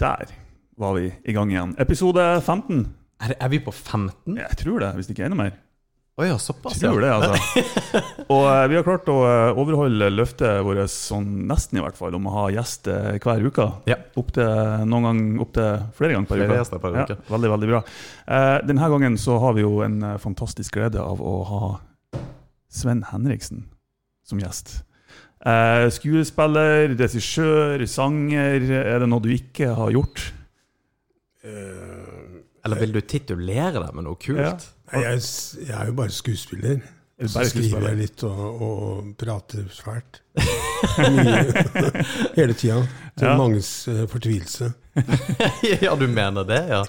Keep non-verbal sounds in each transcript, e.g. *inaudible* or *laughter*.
Der var vi i gang igjen. Episode 15. Er, er vi på 15? Jeg tror det, hvis det ikke er enda mer. Oh ja, såpass, Jeg tror det, altså. *laughs* Og eh, vi har klart å eh, overholde løftet vårt, sånn nesten i hvert fall, om å ha gjest eh, hver uke. Ja. Opp til, noen gang opp til flere ganger per Flere uke. gjester per uke. Ja, veldig, veldig bra. Eh, denne gangen så har vi jo en eh, fantastisk glede av å ha Sven Henriksen som gjest. Eh, skuespiller, regissør, sanger. Er det noe du ikke har gjort? Eller vil du titulere deg med noe kult? Ja. Nei, jeg, jeg er jo bare skuespiller. Er Så skriver jeg litt og, og prater svært. *laughs* Mye. *laughs* Hele tida. Til Ja. manges eh, fortvilelse. *laughs* ja, du mener det, ja?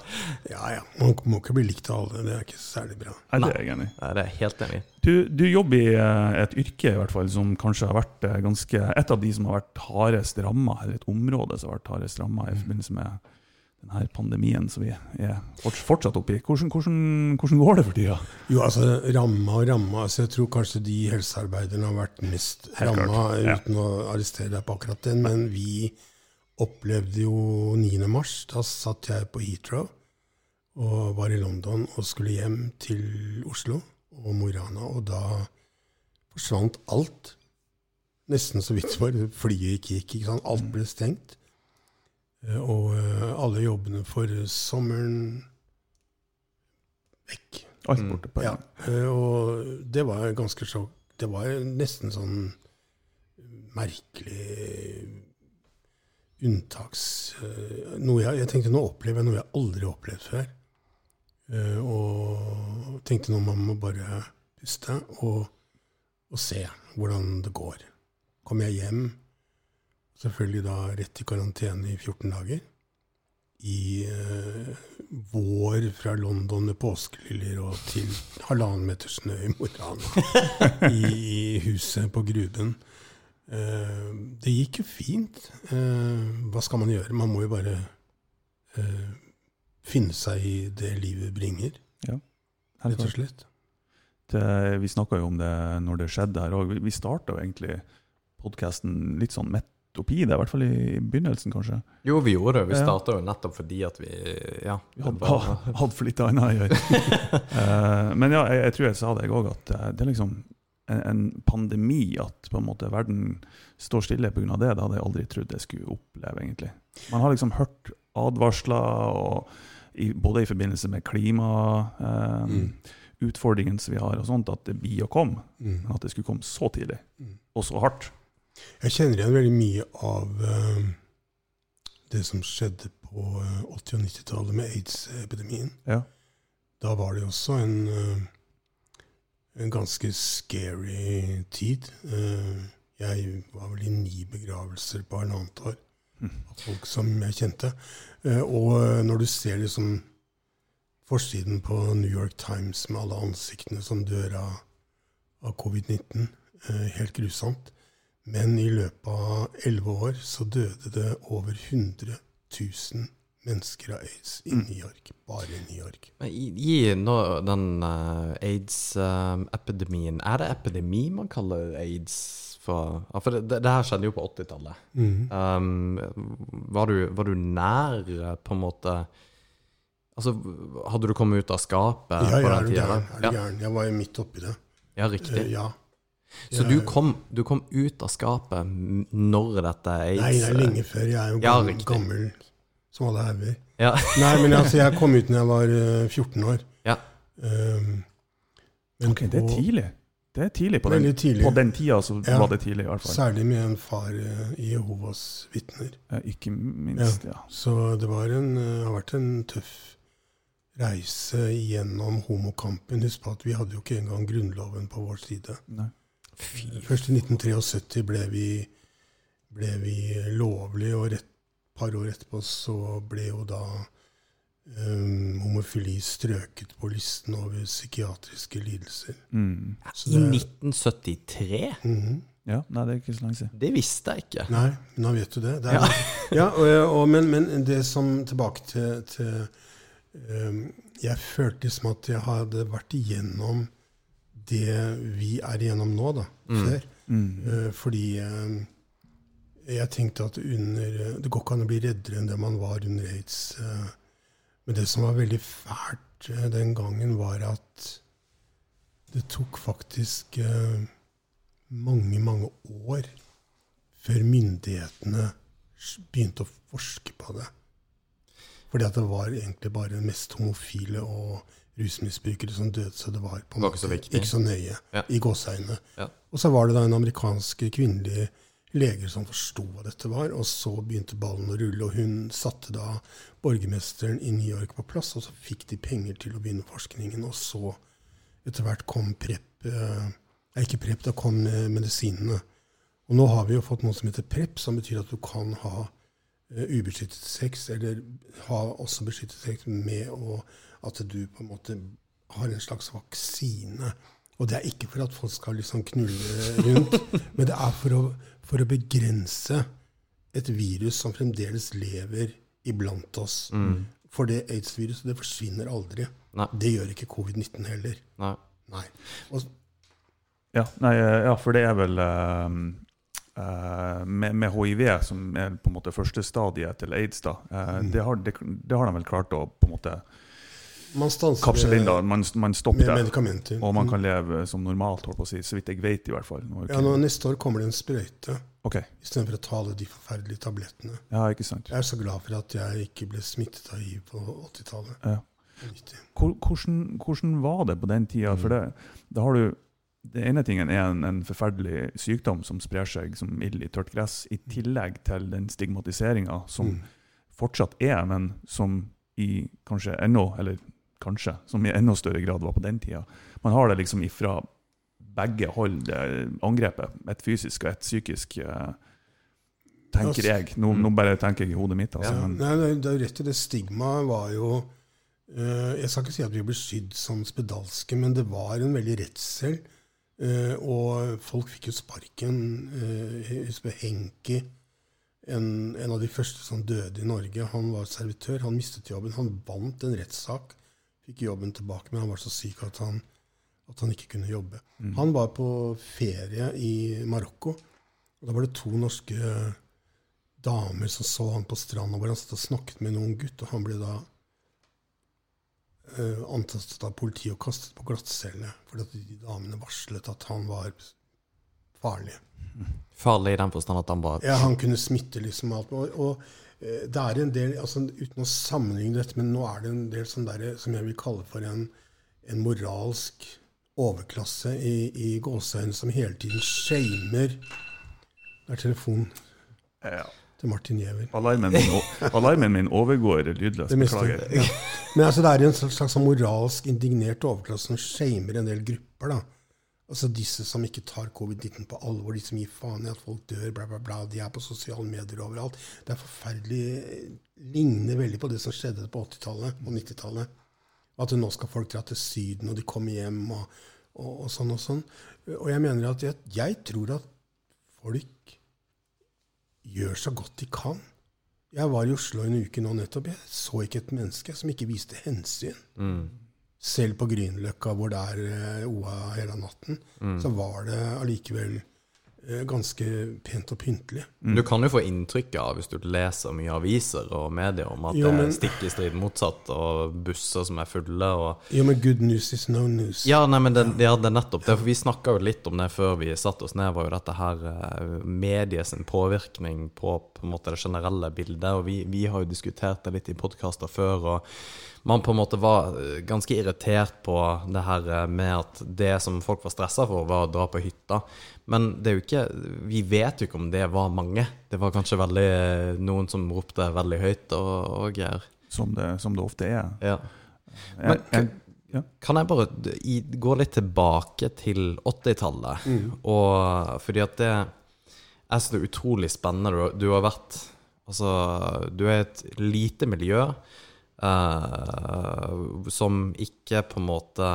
Ja ja, man må ikke bli likt av alle. Det er ikke særlig bra. Nei, det er jeg enig i. Det er helt enig. Du, du jobber i eh, et yrke i hvert fall som kanskje har vært eh, ganske et av de som har vært hardest ramma, eller et område som har vært hardest ramma i forbindelse med denne pandemien som vi er fortsatt oppi. Hvordan, hvordan, hvordan går det for tida? Jo, altså ramma og ramma. Altså, jeg tror kanskje de helsearbeiderne har vært mest ramma, ja. uten å arrestere deg på akkurat den. Men vi opplevde jo 9. mars. Da satt jeg på Heathrow og var i London og skulle hjem til Oslo og Mo i Rana. Og da forsvant alt. Nesten så vidt var flyet gikk. Sant? Alt ble stengt. Eh, Og eh, alle jobbene for sommeren vekk. Alt Mm. borte på en gang. eh, og det var ganske sjokk. Det var nesten sånn merkelig unntaks... eh, Noe jeg, jeg tenkte nå opplever jeg noe jeg aldri har opplevd før. Eh, Og tenkte nå man må bare puste og, og se hvordan det går. Kom jeg hjem, selvfølgelig da rett i karantene i 14 dager. I eh, vår fra London med påskeliljer og til halvannen meter snø i Morana *laughs* i I, huset på Gruben. Eh, det gikk jo fint. Eh, hva skal man gjøre? Man må jo bare eh, finne seg i det livet bringer, Helt rett og slett. Det, vi snakka jo om det når det skjedde her òg. Vi, vi starta egentlig podkasten litt sånn midt oppi det, i hvert fall i begynnelsen, kanskje. Jo, vi gjorde det. Vi Ja. starta jo nettopp fordi at vi Ja. Vi hadde, var- hadde for lite annet å gjøre. *laughs* Eh, men ja, jeg, jeg tror jeg sa det òg, at eh, det er liksom en, en pandemi, at på en måte verden står stille pga. det. Det hadde jeg aldri trodd jeg skulle oppleve, egentlig. Man har liksom hørt advarsler, og i, både i forbindelse med Mm. klimautfordringene som vi har, og sånt, at det blir å komme. Mm. Men at det skulle komme så tidlig, Mm. og så hardt. Jeg kjenner igjen veldig mye av uh, det som skjedde på eh, 80- og 90-tallet med aids-epidemien. Ja. Da var det også en, uh, en ganske scary tid. Uh, jeg var vel i ni begravelser på halvannet år Mm. av folk som jeg kjente. Eh, og eh, når du ser liksom forsiden på New York Times med alle ansiktene som dør av, av covid-19, eh, helt grusomt. Men i løpet av elleve år så døde det over 100 000 mennesker av aids i Mm. New York. Bare i New York. Men gi nå den uh, aids-epidemien Er det epidemi man kaller aids for? Ja, for det, det, her skjedde jo på 80-tallet. Mm. Um, var, du, var du nær eh, på en måte Altså, hadde du kommet ut av skapet Ja, på jeg er den tida? gæren. Er Ja, gæren? Jeg var midt oppi det. ja, riktig. Uh, ja. Så du kom, du kom ut av skapet når dette aids Nei, det er lenge før. Jeg er jo Ja, gammel, riktig. gammel som alle hauger. Ja. Nei, men altså, jeg kom ut *laughs* når jeg var eh, 14 år. Ja. Um, men Ok, det er tidlig. Det er tidlig på den, tidlig. på den tida, så Ja. var det tidlig, i hvert fall. Særlig med en far eh, i Jehovas vitner. Ja, Ikke minst, ja. Så det var en, eh, har vært en tøff reise gjennom homokampen. Husk på at vi hadde jo ikke engang Grunnloven på vår side. Nei. Først i 1973 ble vi, ble vi lovlig, og et par år etterpå så ble jo da um, homofili strøket på listen over psykiatriske lidelser. Mm. Så I det- 1973? -hmm. Ja, nei, det er ikke så langt siden. Det visste jeg ikke. Nei, nå vet du det. det er, Ja. ja, og, og, men, men det som Tilbake til, til um, Jeg følte liksom at jeg hadde vært igjennom det vi er igjennom nå, da. Mm. Før. Mm. Eh, fordi eh, Jeg tenkte at under, det går ikke an å bli reddere enn det man var under aids. eh, Men det som var veldig fælt eh, den gangen, var at det tok faktisk eh, mange, mange år før myndighetene begynte å forske på det. Fordi at det var egentlig bare mest homofile og rusmisbrukere som døde, så det var på en måte ikke så ikke så nøye Ja. i gåseøynene. Ja. Og så var det da en amerikansk kvinnelig leger som forsto hva dette var, og så begynte ballen å rulle, og hun satte da borgermesteren i New York på plass, og så fikk de penger til å begynne forskningen, og så etter hvert kom PREP eh, ikke PREP, da kom eh, medisinene. Og nå har vi jo fått noe som heter PREP, som betyr at du kan ha eh, ubeskyttet sex, eller ha også beskyttet sex med å, at du på en måte har en slags vaksine. Og det er ikke for at folk skal liksom knulle rundt, *laughs* men det er for å, for å begrense et virus som fremdeles lever iblant oss. For det aids-viruset det forsvinner aldri. Nei. Det gjør ikke covid-19 heller. Nei. Nei. Og, Ja, nei, eh, ja for det er vel eh, uh, med, med hiv, som er på en måte første stadiet til aids, da, uh, Mm. det, har, det, det har de vel klart å på en måte man stanser med, Man, man med medikamenter. og man Mm. kan leve som normalt, holdt på å si, så vidt jeg vet i hvert fall. Nå er Ja, nå, Neste år kommer det en sprøyte Okay. istedenfor å ta alle de forferdelige tablettene. ja, ikke sant. Jeg er så glad for at jeg ikke ble smittet av hiv på 80-tallet. Ja. og 90. Hvor- Hvordan, hvordan var det på den tida? For det, det har du det ene tingen er en, en forferdelig sykdom som sprer seg som ild i tørt gress, i tillegg til den stigmatiseringa som Mm. fortsatt er, men som i kanskje ennå, eller kanskje, som i enda større grad var på den tida. Man har det liksom ifra begge hold, det angrepet. Et fysisk og et psykisk, eh, tenker jeg. Nå, nå bare tenker jeg i hodet mitt, altså. Ja. Nei, det er jo rett i det. Stigmaet var jo eh, Jeg skal ikke si at vi ble skydd som spedalske, men det var en veldig redsel. eh, og folk fikk jo sparken. Jeg husker Henki, en, en av de første som døde i Norge. Han var servitør. Han mistet jobben. Han vant en rettssak. Fikk jobben tilbake, men han var så syk at han, at han ikke kunne jobbe. mm. Han var på ferie i Marokko. og Da var det to norske damer som så han på stranda hvor han satt og snakket med noen gutt. og Han ble da uh, antastet av politiet og kastet på glattcelle fordi de damene varslet at han var farlig. Farlig i den forstand at han bare Ja, Han kunne smitte liksom alt. Og, og eh, det er en del, altså Uten å sammenligne dette, men nå er det en del sånn der, som jeg vil kalle for en, en moralsk overklasse i, i gåseøynene som hele tiden shamer Det er telefon ja. til Martin Giæver. Alarmen alarmen min overgår lydløst. Beklager. Ja. Men altså, det er en slags, slags sånn moralsk indignert overklasse som shamer en del grupper. da. Altså Disse som ikke tar covid-19 på alvor, de som gir faen i at folk dør, bla, bla, bla. De er på sosiale medier overalt. Det er forferdelig Ligner veldig på det som skjedde på 80-tallet og 90-tallet. At nå skal folk dra til Syden, og de kommer hjem, og, og, og sånn og sånn. Og jeg mener at jeg, jeg tror at folk gjør så godt de kan. Jeg var i Oslo en uke nå nettopp. Jeg så ikke et menneske som ikke viste hensyn. mm. Selv på Grünerløkka, hvor det er eh, OA hele natten, så var det allikevel eh, ganske pent og pyntelig. Du kan jo få inntrykk av, hvis du leser mye aviser og medier, om at Jo, det men- er stikk i strid motsatt, og busser som er fulle og Jo, men good news is no news. Ja, nei, men det, ja, det er nettopp det. For vi snakka jo litt om det før vi satte oss ned, var jo dette her medies påvirkning på på måte det generelle bildet. Og vi, vi har jo diskutert det litt i podkaster før, og man på en måte var eh, ganske irritert på det her eh, med at det som folk var stressa for, var å dra på hytta. Men det er jo ikke Vi vet jo ikke om det var mange. Det var kanskje veldig noen som ropte veldig høyt og, og greier. Som, det, som det ofte er. Ja. Men jeg, ja. Kan jeg bare i, gå litt tilbake til 80-tallet? Og fordi at det er så utrolig spennende. Du, du har vært Altså, du er et lite miljø eh, som ikke på en måte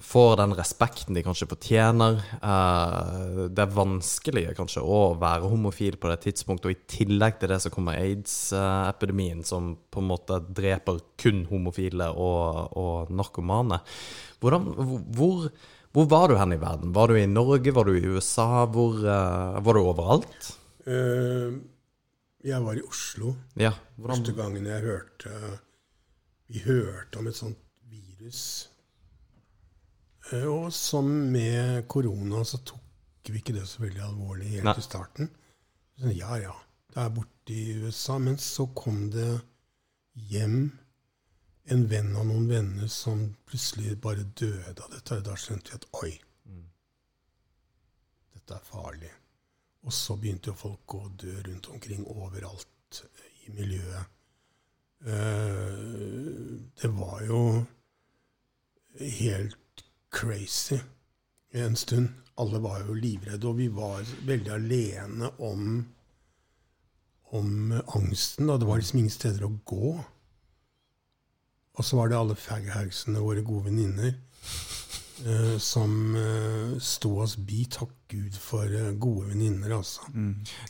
får den respekten de kanskje fortjener. Uh, det er vanskelig kanskje å være homofil på det tidspunktet, og i tillegg til det så kommer aids-epidemien, som på en måte dreper kun homofile og, og narkomane. Hvordan, hvor, Hvor var du hen i verden? Var du i Norge? Var du i USA? Hvor, uh, var du overalt? Eh, jeg var i Oslo Ja. første gangen jeg hørte Vi hørte om et sånt virus. Eh, og som med korona så tok vi ikke det så veldig alvorlig helt Nei. i starten. Så, ja, ja, det er borte i USA. Men så kom det hjem en venn av noen venner som plutselig bare døde av dette. Da skjønte vi at oi, dette er farlig. Og så begynte jo folk å dø rundt omkring overalt i miljøet. Eh, Det var jo helt crazy en stund. Alle var jo livredde, og vi var veldig alene om, om angsten. Da. Det var liksom ingen steder å gå. Og så var det alle faghagsene, våre gode venninner, som eh, sto oss bi. Takk Gud for eh, gode venninner, altså.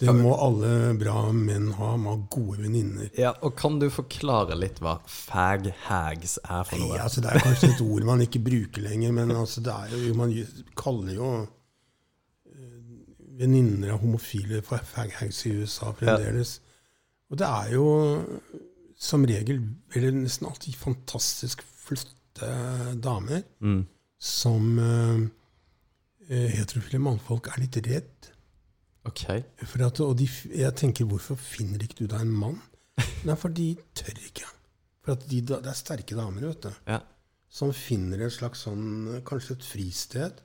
Det må alle bra menn ha. Må ha gode venninner. Ja, og Kan du forklare litt hva fag-hags er for Nei, noe? altså Det er kanskje et ord man ikke bruker lenger, men altså det er jo, man kaller jo eh, venninner av homofile for fag hags i USA fremdeles. Og det er jo som regel, eller nesten alltid, fantastisk flotte damer Mm. Som eh, eh, heterofile mannfolk er litt redd. Ok. For at, og de, jeg tenker, hvorfor finner ikke du deg en mann? Nei, for de tør ikke. For at de, det er sterke damer, vet du Ja. som finner et slags sånn, kanskje et fristed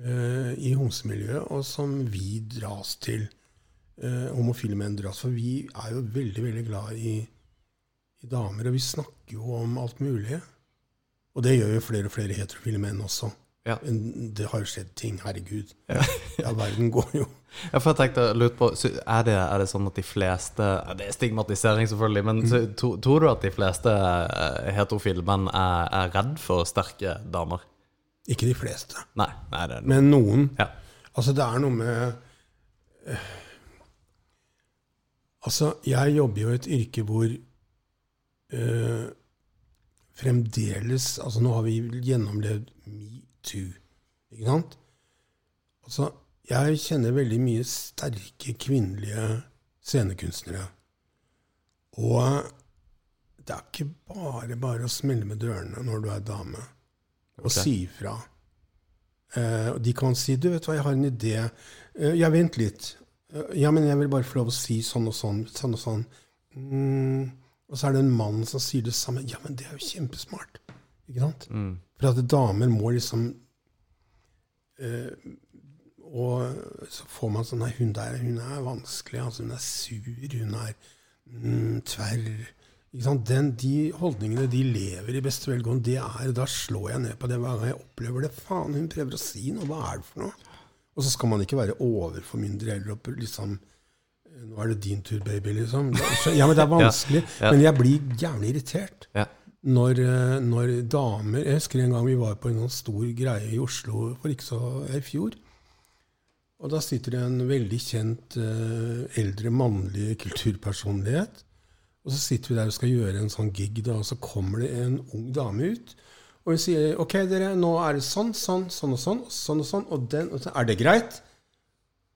eh, i homsemiljøet, og som vi dras til. Eh, homofile menn dras. For vi er jo veldig, veldig glad i, i damer, og vi snakker jo om alt mulig. Og det gjør jo flere og flere heterofile menn også. Ja. Det har jo skjedd ting, herregud. Ja. *laughs* Ja, verden går jo Ja, for jeg tenkte, lurt på, er det, er det sånn at de fleste Det er stigmatisering, selvfølgelig, men mm. to, tror du at de fleste eh, heterofile menn er, er redd for sterke damer? Ikke de fleste, Nei. nei det er men noen. Ja. Altså, det er noe med øh, Altså, jeg jobber jo i et yrke hvor eh, fremdeles Altså, nå har vi gjennomlevd metoo, ikke sant? Altså, jeg kjenner veldig mye sterke kvinnelige scenekunstnere. Og det er ikke bare bare å smelle med dørene når du er dame, og okay. si ifra. Eh, de kan si 'Du, vet hva, jeg har en idé.' Eh, 'Ja, vent litt.' Eh, 'Ja, men jeg vil bare få lov å si sånn og sånn.' sånn og sånn. Mm. Og så er det en mann som sier det samme. 'Ja, men det er jo kjempesmart.' Ikke sant? Mm. For at damer må liksom eh, Og så får man sånn Nei, hun der hun er vanskelig. altså Hun er sur. Hun er mm, tverr. Ikke sant? Den, de holdningene de lever i beste velgående, det er, da slår jeg ned på det hver gang jeg opplever det. Faen, hun prøver å si noe. Hva er det for noe? Og så skal man ikke være overformynder heller. liksom Nå er det din tur, baby, liksom. Ja, men det er *laughs* vanskelig. Ja. Men jeg blir gjerne irritert Ja. når, eh, når damer Jeg husker en gang vi var på en sånn stor greie i Oslo for ikke så i fjor. Og da sitter det en veldig kjent eh, eldre mannlig kulturpersonlighet. Og så sitter vi der og skal gjøre en sånn gig, da, og så kommer det en ung dame ut. Og hun sier OK, dere, nå er det sånn, sånn, sånn og sånn, og sånn og sånn, og den og så, Er det greit?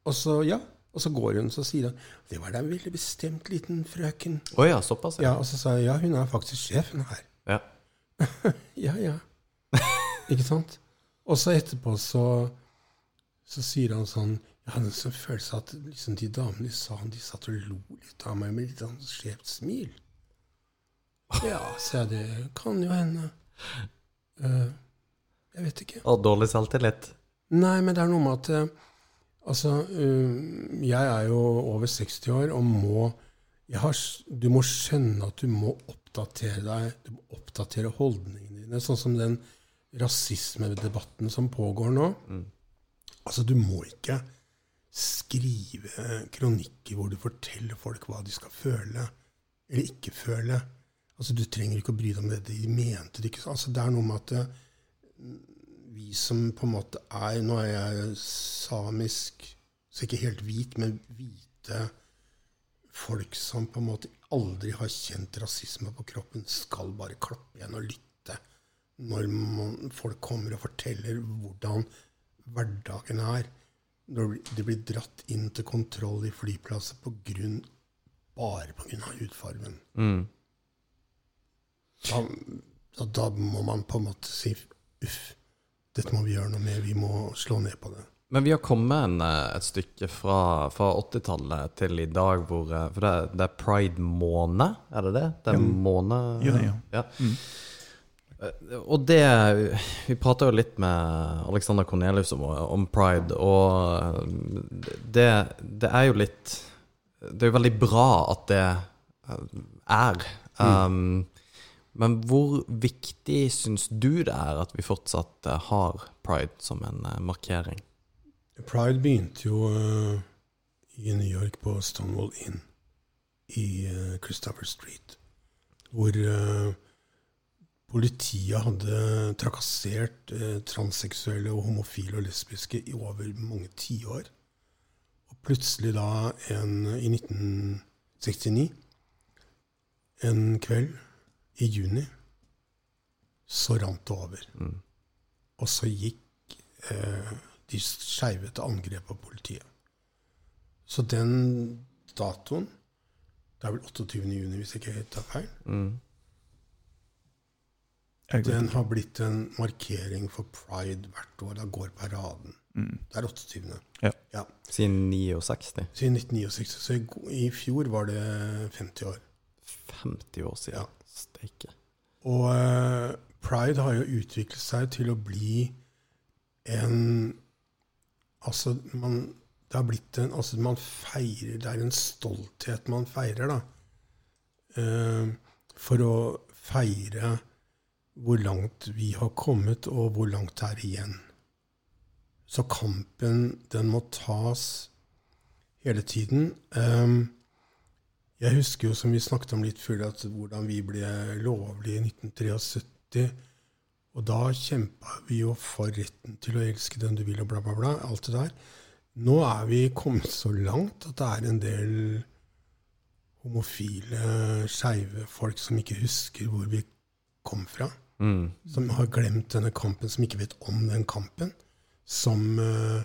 Og så ja. Og så går hun, så sier hun Det var da en veldig bestemt liten frøken. Oh ja, såpass, Ja, Og så sa jeg ja, hun er faktisk sjefen her. ja. *laughs* Ja, ja. Ikke sant? Og så etterpå så, så sier han sånn Jeg hadde en sånn følelse at liksom, de damene i salen de satt og lo litt av meg med litt sånn skjevt smil. Ja, sa jeg, det kan jo hende. Uh, jeg vet ikke. Og dårlig selvtillit. Nei, men det er noe med at eh, Altså, eh, jeg er jo over 60 år og må har, Du må skjønne at du må oppdatere deg. Du må oppdatere holdningene dine. Sånn som den rasismedebatten som pågår nå. Altså, du må ikke skrive kronikker hvor du forteller folk hva de skal føle eller ikke føle. Altså, Du trenger ikke å bry deg om det. De mente det ikke. Altså, det er noe med at eh, vi som på en måte er Nå er jeg samisk, så ikke helt hvit, men hvite folk som på en måte aldri har kjent rasisme på kroppen, skal bare klappe igjen og lytte når man, folk kommer og forteller hvordan hverdagen er. Når det blir dratt inn til kontroll i flyplasser på grunn, bare pga. hudfargen. Mm. Da, da, da må man på en måte si uff, dette må vi gjøre noe med. Vi må slå ned på det. Men vi har kommet en, eh, et stykke fra, fra 80-tallet til i dag hvor eh, For det, er- det er pride-måned, er det det? Det er Ja. måned Ja. ja. ja. Mm. Eh, Og det Vi prata jo litt med Alexander Cornelius om, om pride, og det, det er jo litt Det er jo veldig bra at det er. Um, men hvor viktig syns du det er at vi fortsatt eh, har pride som en eh, markering? Pride begynte jo eh, i New York på Stonewall Inn i Christopher Street, hvor politiet hadde trakassert transseksuelle og homofile og lesbiske i over mange tiår. Og plutselig da, en, i 1969, en kveld i juni, så rant det over. Mm. Og så gikk eh, de skeive til angrep på politiet. Så den datoen Det er vel 28. juni, hvis jeg ikke helt tar feil. Mm. Den har blitt en markering for pride hvert år. Da går paraden. Mm. Det er 28. Ja. ja. Siden 69. Siden 1969. Så i, i fjor var det 50 år. 50 år siden. Ja. Steike. Og uh, pride har jo utviklet seg til å bli en Altså, man Det har blitt en Altså, man feirer Det er en stolthet man feirer, da. Uh, for å feire hvor langt vi har kommet, og hvor langt det er igjen. Så kampen, den må tas hele tiden. Eh, jeg husker jo, som vi snakket om litt før, at hvordan vi ble lovlige i 1973. Og da kjempa vi jo for retten til å elske den du vil, og bla, bla, bla. Alt det der. Nå er vi kommet så langt at det er en del homofile, skeive folk som ikke husker hvor vi kom fra. Mm. Som har glemt denne kampen, som ikke vet om den kampen. Som uh,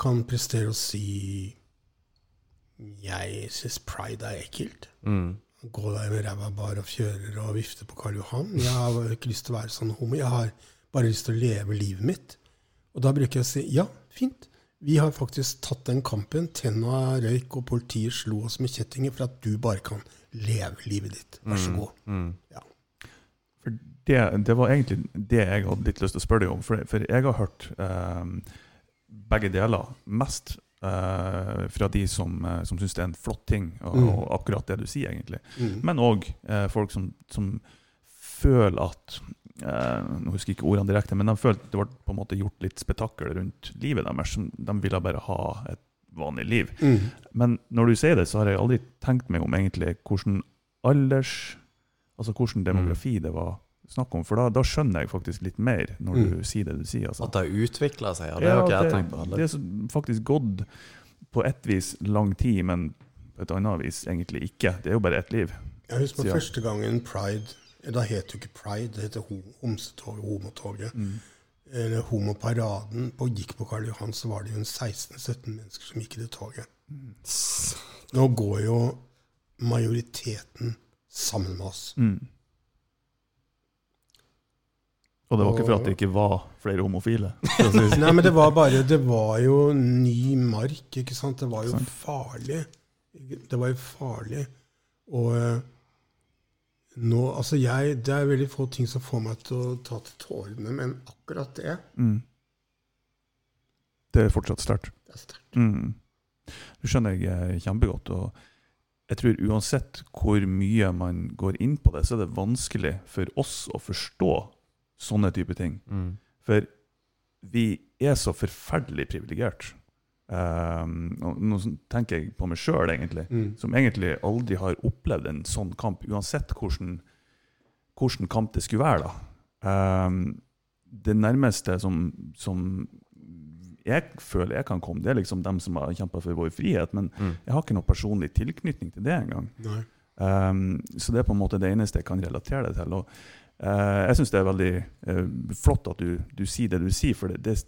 kan prestere å si Jeg syns pride er ekkelt. Mm. Gå der med ræva bar og fjører og vifte på Karl Johan. Jeg har ikke lyst til å være sånn homo. Jeg har bare lyst til å leve livet mitt. Og da bruker jeg å si ja, fint. Vi har faktisk tatt den kampen. Tenna røyk, og politiet slo oss med kjettinger for at du bare kan leve livet ditt. Vær så god. Mm. Ja. For det, det var egentlig det jeg hadde litt lyst til å spørre deg om. For, for jeg har hørt eh, begge deler. Mest eh, fra de som, uh, som syns det er en flott ting, og, Mm. og akkurat det du sier, egentlig. Mm. Men òg eh, folk som, som føler at eh, Nå husker jeg ikke ordene direkte, men de følte det ble på en måte gjort litt spetakkel rundt livet deres. De ville bare ha et vanlig liv. Mm. Men når du sier det, så har jeg aldri tenkt meg om egentlig hvordan alders Altså hvordan demografi det var snakk om. For da, da skjønner jeg faktisk litt mer når du Mm. sier det du sier. Altså. At det har utvikla seg, ja. Det har ikke jeg tenkt på det er faktisk gått på et vis lang tid, men på et annet vis egentlig ikke. Det er jo bare ett liv. Jeg husker på første gangen Pride Da het det jo ikke Pride, det heter Homsetoget, Homotoget. Eller Homoparaden. På, gikk på Karl Johan, så var det jo en 16-17 mennesker som gikk i det toget. Nå går jo majoriteten sammen med oss. Mm. Og det var ikke for at det ikke var flere homofile. sånn. *laughs* Nei, men det var bare Det var jo ny mark, ikke sant? Det var jo farlig. Det var jo farlig. Og eh, nå Altså, jeg Det er veldig få ting som får meg til å ta til tårene, men akkurat det, Mm. Det er fortsatt sterkt. det er sterkt. Mm. Det skjønner jeg eh, kjempegodt. Og jeg tror uansett hvor mye man går inn på det, så er det vanskelig for oss å forstå sånne type ting. Mm. For vi er så forferdelig privilegert. Um, nå tenker jeg på meg sjøl, egentlig. Mm. Som egentlig aldri har opplevd en sånn kamp, uansett hvordan, hvordan kamp det skulle være. da. Um, det nærmeste som, som jeg føler jeg kan komme, det er liksom dem som har kjempa for vår frihet. Men Mm. jeg har ikke noe personlig tilknytning til det engang. Um, så det er på en måte det eneste jeg kan relatere det til. Og jeg syns det er veldig eh, flott at du, du, sier det du sier, for det, det,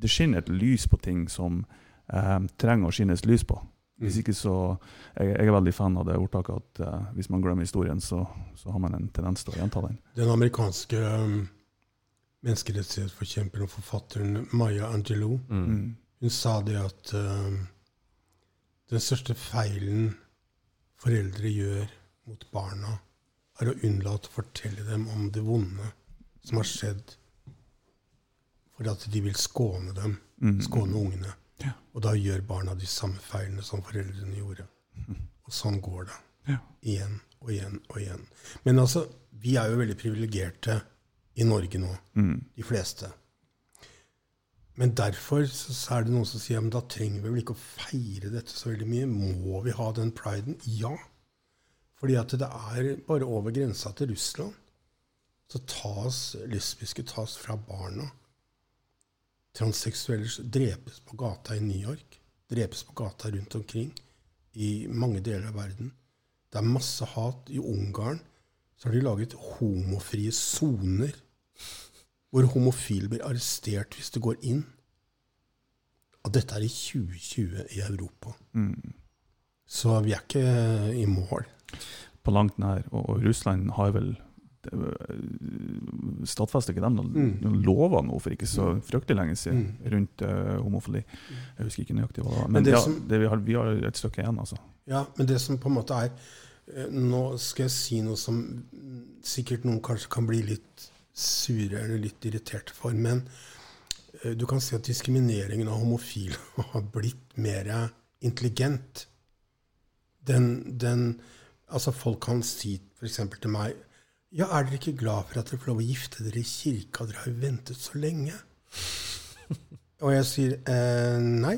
det skinner et lys på ting som eh, trenger å skinnes lys på. Hvis ikke så Jeg, jeg er veldig fan av det ordtaket at uh, hvis man glemmer historien, så, så, har man en tendens til å gjenta den. Den amerikanske um, menneskerettighetsforkjemperen og forfatteren Maya Angelou, mm. hun sa det at um, den største feilen foreldre gjør mot barna, er å unnlate å fortelle dem om det vonde som har skjedd, for at de vil skåne dem, mm. skåne ungene. Ja. Og da gjør barna de samme feilene som foreldrene gjorde. Og sånn går det. Ja. Igjen og igjen og igjen. Men altså, vi er jo veldig privilegerte i Norge nå, mm. de fleste. Men derfor så er det noen som sier at da trenger vi vel ikke å feire dette så veldig mye. Må vi ha den priden? Ja. Fordi at det er bare over grensa til Russland så tas lesbiske tas fra barna. Transseksuelle drepes på gata i New York, drepes på gata rundt omkring i mange deler av verden. Det er masse hat. I Ungarn så har de laget homofrie soner, hvor homofile blir arrestert hvis de går inn. Og dette er i 2020 i Europa. Mm. Så vi er ikke i mål. På langt nær. Og Russland har vel stadfester ikke dem noen mm. lover nå for ikke så fryktelig lenge siden mm. rundt uh, homofili. Jeg husker ikke nøyaktig hva det var. Men, men det ja, som, det vi, har, vi, har, et stykke igjen, altså. Ja, men det som på en måte er eh, Nå skal jeg si noe som sikkert noen kanskje kan bli litt sure eller litt irriterte for, men du kan si at diskrimineringen av homofile *laughs* har blitt mer intelligent. Den, den Altså, folk kan si f.eks. til meg ja, er dere ikke glad for at dere får lov å gifte dere i kirka? Dere har jo ventet så lenge. *laughs* Og jeg sier eh, nei.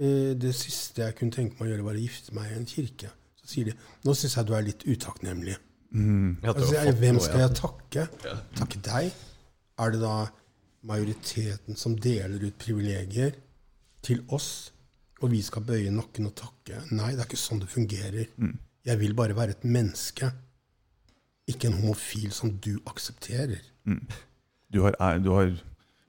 Eh, det siste jeg kunne tenke meg å gjøre, var å gifte meg i en kirke. Så sier de nå syns jeg du er litt utakknemlig. Mm. Altså, jeg, hvem skal jeg takke? Takke deg? Er det da majoriteten som deler ut privilegier til oss, og vi skal bøye nakken og takke? Nei, det er ikke sånn det fungerer. Mm. Jeg vil bare være et menneske ikke en homofil som du aksepterer. Mm. Du, har, du har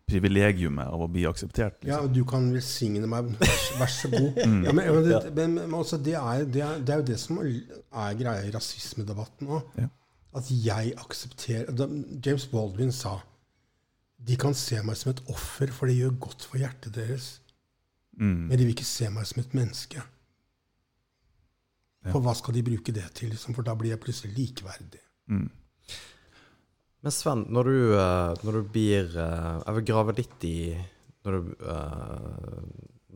privilegiumet av å bli akseptert. Liksom. Ja, du kan velsigne meg. Vær, så god. *laughs* Mm. Ja, men, men, det, men, men altså, det, er, det, er, det, er, jo det som er greia i rasismedebatten òg. Ja. At jeg aksepterer da, James Baldwin sa de kan se meg som et offer, for det gjør godt for hjertet deres. Mm. Men de vil ikke se meg som et menneske. For hva skal de bruke det til? Liksom? For da blir jeg plutselig likeverdig. Mm. Men Sven, når du, eh, når du blir eh, Jeg vil grave litt i når du, eh,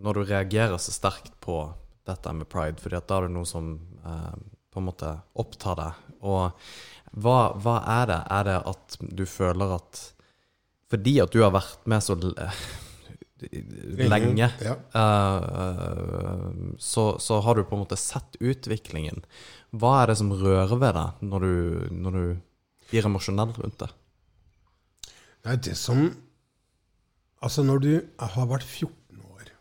når du reagerer så sterkt på dette med pride, fordi da er det noe som på en måte opptar deg. Og hva, hva, er det? Er det at du føler at fordi at du har vært med så *laughs* lenge, ja. uh, så, så, har du på en måte sett utviklingen. Hva er det som rører ved deg når du, når du blir emosjonell rundt det? er det som Altså, når du har vært 14 år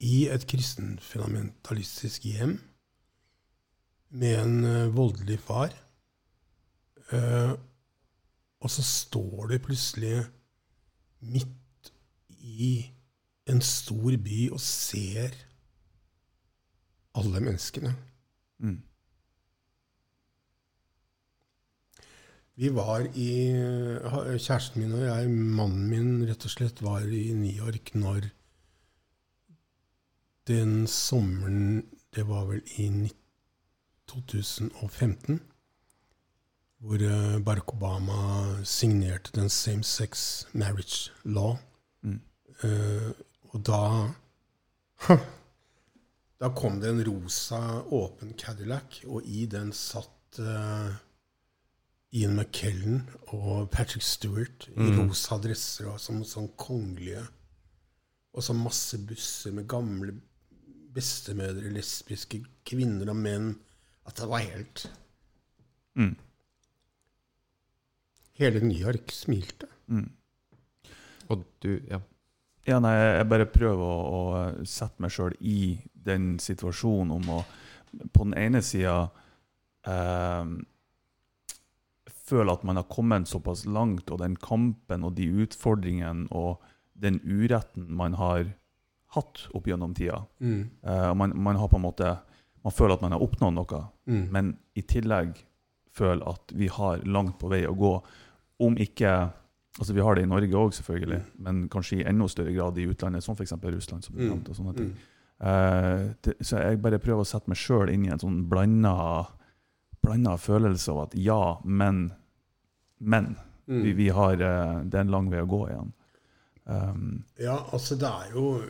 i et kristenfundamentalistisk hjem med en uh, voldelig far, uh, og så står du plutselig midt i en stor by og ser alle menneskene. Mm. Vi var i Kjæresten min og jeg, mannen min, rett og slett var i New York når den sommeren Det var vel i 2015 hvor eh, Barack Obama signerte den same sex marriage law. Mm. Uh, og da *laughs* Da kom det en rosa, åpen Cadillac, og i den satt uh, Ian McKellen og Patrick Stewart i mm. rosa dresser og som sånn kongelige. Og så masse busser med gamle bestemødre, lesbiske kvinner og menn. At det var helt mm. Hele New York smilte. Mm. Og du Ja. Ja, nei, jeg bare prøver å, å sette meg sjøl i den situasjonen om å på den ene sida eh, føle at man har kommet såpass langt, og den kampen og de utfordringene og den uretten man har hatt opp gjennom tida Mm. eh, man, man har på en måte Man føler at man har oppnådd noe, Mm. men i tillegg føler at vi har langt på vei å gå. Om ikke Altså Vi har det i Norge òg, selvfølgelig, Mm. men kanskje i enda større grad i utlandet, som f.eks. Russland. som Mm. og sånne ting. Eh, det, så jeg bare prøver å sette meg sjøl inn i en sånn blanda, blanda følelse av at ja, men Men. Mm. Vi, vi har, uh, det er en lang vei å gå igjen. Um, Ja, altså det er jo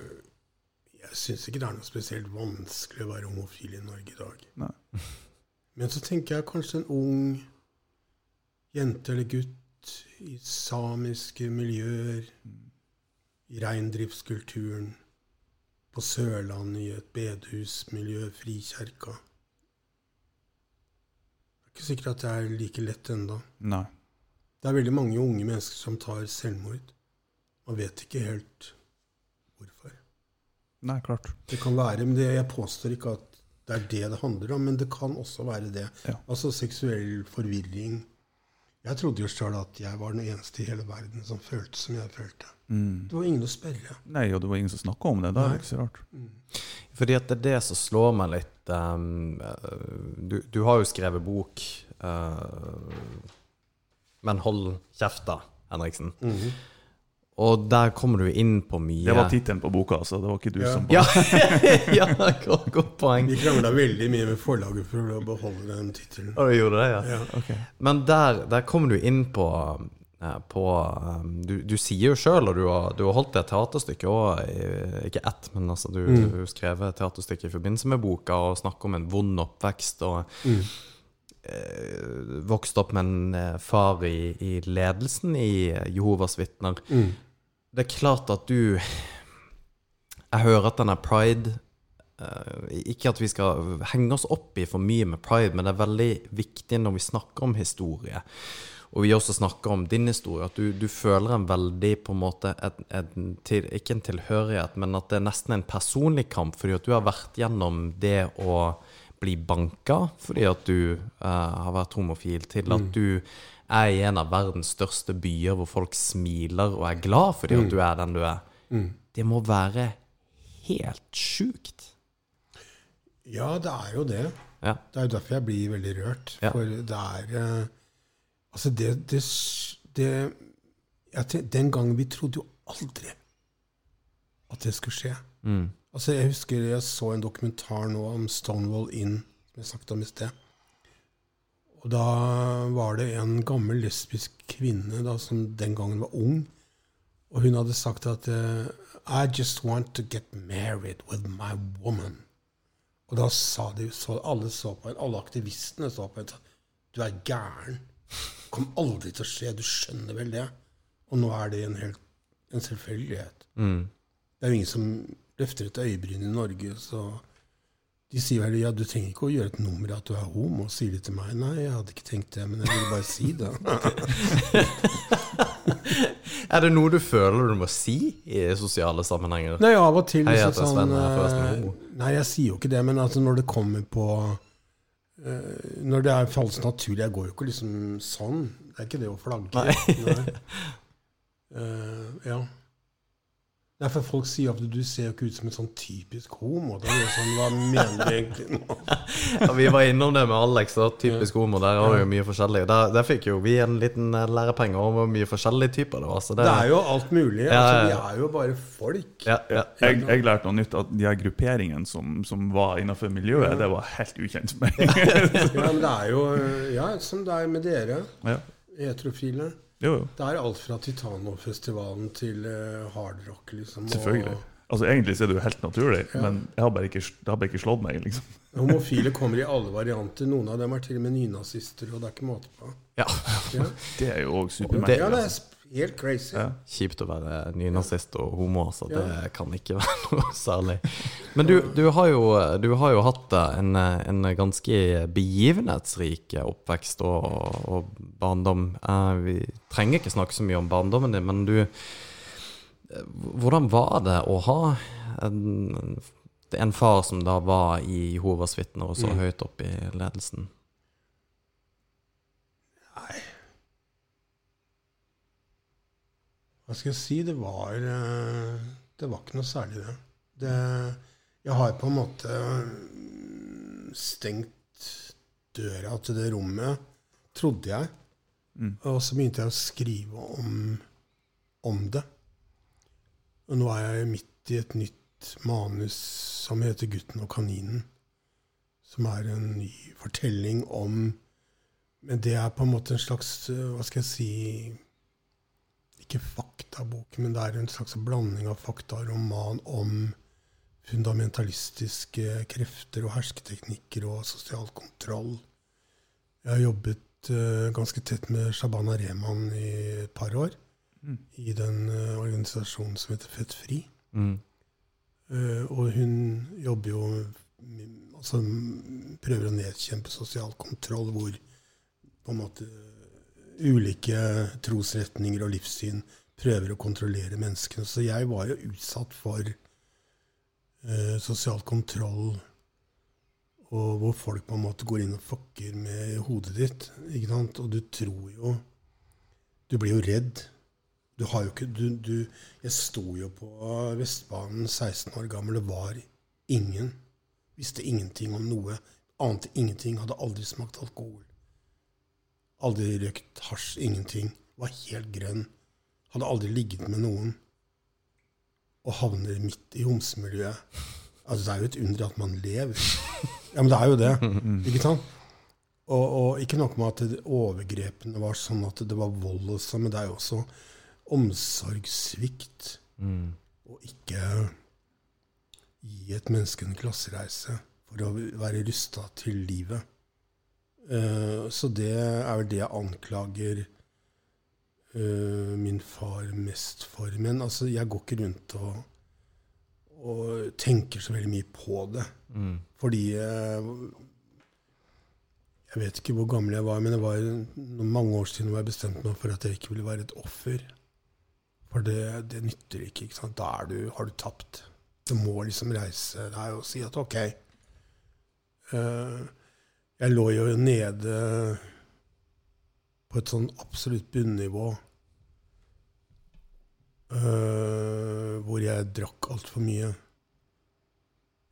Jeg syns ikke det er noe spesielt vanskelig å være homofil i Norge i dag. Nei. Men så tenker jeg kanskje en ung jente eller gutt i samiske miljøer, i reindriftskulturen, på Sørlandet i et bedehusmiljø, Frikirka. Det er ikke sikkert at det er like lett enda. nei. Det er veldig mange unge mennesker som tar selvmord. Man vet ikke helt hvorfor. Nei, klart. Det kan være, men det, Jeg påstår ikke at det er det det handler om, men det kan også være det. Ja. Altså seksuell forvirring. Jeg trodde jo sjøl at jeg var den eneste i hele verden som følte som jeg følte. Mm. Det var ingen å spørre. Nei, og det var ingen som snakka om det. Det er det ikke så rart. Fordi at det er det som slår meg litt ehm, eh, du, du har jo skrevet bok, uh, men hold kjeft, da, Henriksen. Og der kommer du inn på mye Det var tittelen på boka, så det var ikke du Ja. som Ja, *laughs* ja godt, godt poeng. Vi krangla veldig mye med forlaget for å beholde den tittelen. Ja? Ja. okay. Men der, der kommer du inn på, eh, på eh, du, du sier jo sjøl, og du har, du har holdt det teaterstykket òg, ikke ett, men altså du, Mm. du har skrevet et i forbindelse med boka og snakker om en vond oppvekst. og Mm. vokste opp med en eh, far i, i ledelsen i Jehovas vitner. Mm. Det er klart at du Jeg hører at denne pride eh, Ikke at vi skal henge oss opp i for mye med pride, men det er veldig viktig når vi snakker om historie, og vi også snakker om din historie, at du, du føler en veldig på en måte en, en til, Ikke en tilhørighet, men at det er nesten en personlig kamp, fordi at du har vært gjennom det å bli banka fordi at du uh, har vært homofil, til at du er i en av verdens største byer hvor folk smiler og er glad fordi at du er den du er. Mm. Det må være helt sjukt. Ja, det er jo det. Ja. Det er jo derfor jeg blir veldig rørt. Ja. For det er eh, Altså, det, det, det jeg, Den gangen vi trodde jo aldri at det skulle skje. Mm. Altså, Jeg husker jeg så en dokumentar nå om Stonewall Inn, som jeg snakket om i sted. Og da var det en gammel lesbisk kvinne da, som den gangen var ung. Og hun hadde sagt at eh, I just want to get married with my woman. Og da sa de, så alle så på henne, alle aktivistene så på og sa du er gæren. Det kommer aldri til å skje. Du skjønner vel det? Og nå er det en, helt, en selvfølgelighet. Mm. Det er jo ingen som løfter et øyebryn i Norge, så de sier vel ja, du trenger ikke å gjøre et nummer av at du er homo. Sier de til meg. Nei, jeg hadde ikke tenkt det, men jeg ville bare si det. *laughs* Er det noe du føler du må si i sosiale sammenhenger? Nei, av og til Hei, jeg heter sånn Sven, jeg forresten eh. Nei, jeg sier jo ikke det, men altså når det kommer på uh, Når det er falsk naturlig Jeg går jo ikke liksom sånn. Det er ikke det å flagge. Nei. Eh, ja. Nei, for folk sier at du ser jo ikke ut som en sånn typisk homo. Da er det sånn, Hva mener du egentlig nå? Ja, vi var innom det med Alex, da. typisk homo. Der var jo mye forskjellig. Der, der fikk jo vi en liten eh, lærepenge om hvor mye forskjellige typer det var. Så det, Det er jo alt mulig. Ja, Altså, vi er jo bare folk. ja, ja. Jeg, jeg lærte noe nytt, at de her grupperingene som, som var innenfor miljøet, det var helt ukjent for *laughs* meg. Ja, men det er jo ja, som det er med dere, ja. heterofile. Jo, jo. Det er alt fra Titanofestivalen til uh, hardrock, liksom. Selvfølgelig. Altså Egentlig så er det jo helt naturlig, Ja. men jeg har bare ikke, det har bare ikke slått meg. liksom. *laughs* Homofile kommer i alle varianter. Noen av dem er til og med nynazister, og det er ikke måte på. ja. Ja, *laughs* Det er jo òg supermerkelig. ja det er helt crazy. Ja. Kjipt å være nynazist og homo, så det Ja. kan ikke *laughs* være noe særlig. Men du, du, har, jo, du har jo hatt en, en ganske begivenhetsrik oppvekst og, og barndom. Eh, Vi trenger ikke snakke så mye om barndommen din, men du Hvordan var det å ha en, en far som da var i Jehovas vitner og så Mm. høyt opp i ledelsen? Hva skal jeg si? Det var eh, Det var ikke noe særlig, det. det jeg har på en måte mm, stengt døra til det rommet, trodde jeg. Mm. Og så begynte jeg å skrive om, om det. Og nå er jeg midt i et nytt manus som heter 'Gutten og kaninen'. Som er en ny fortelling om Men det er på en måte en slags eh, Hva skal jeg si Ikke faktabok, men det er en slags blanding av fakta og roman om fundamentalistiske krefter og hersketeknikker og sosial kontroll. Jeg har jobbet uh, ganske tett med Shabana Rehman i et par år. Mm. I den uh, organisasjonen som heter Født Fri. Mm. Uh, og hun jobber jo Altså prøver å nedkjempe sosial kontroll, hvor på en måte ulike trosretninger og livssyn prøver å kontrollere menneskene. Så jeg var jo utsatt for eh, sosial kontroll, og hvor folk på en måte går inn og fucker med hodet ditt. ikke sant? Og du tror jo Du blir jo redd. Du har jo ikke du, du, Jeg sto jo på Vestbanen 16 år gammel. og var ingen. Visste ingenting om noe. Ante ingenting. Hadde aldri smakt alkohol. Aldri røykt hasj. Ingenting. Var helt grønn. Hadde aldri ligget med noen. Og havner midt i homsemiljøet. Altså, det er jo et under at man lever. Ja, men det er jo det. Ikke sant? Og, og ikke nok med at overgrepene var sånn at det var vold og sånn, men det er jo også omsorgssvikt. Mm. Og ikke gi et menneske en klassereise for å være rusta til livet. Eh, så det er vel det jeg anklager eh, min far mest for. Men altså, jeg går ikke rundt og, og tenker så veldig mye på det. Mm. Fordi eh, Jeg vet ikke hvor gammel jeg var, men det var mange år siden hvor jeg bestemte meg for at jeg ikke ville være et offer. For det, det nytter ikke. ikke sant? Da er du, har du tapt. Du må liksom reise deg og si at ok eh, Jeg lå jo nede på et sånn absolutt bunnivå. Uh, hvor jeg drakk altfor mye.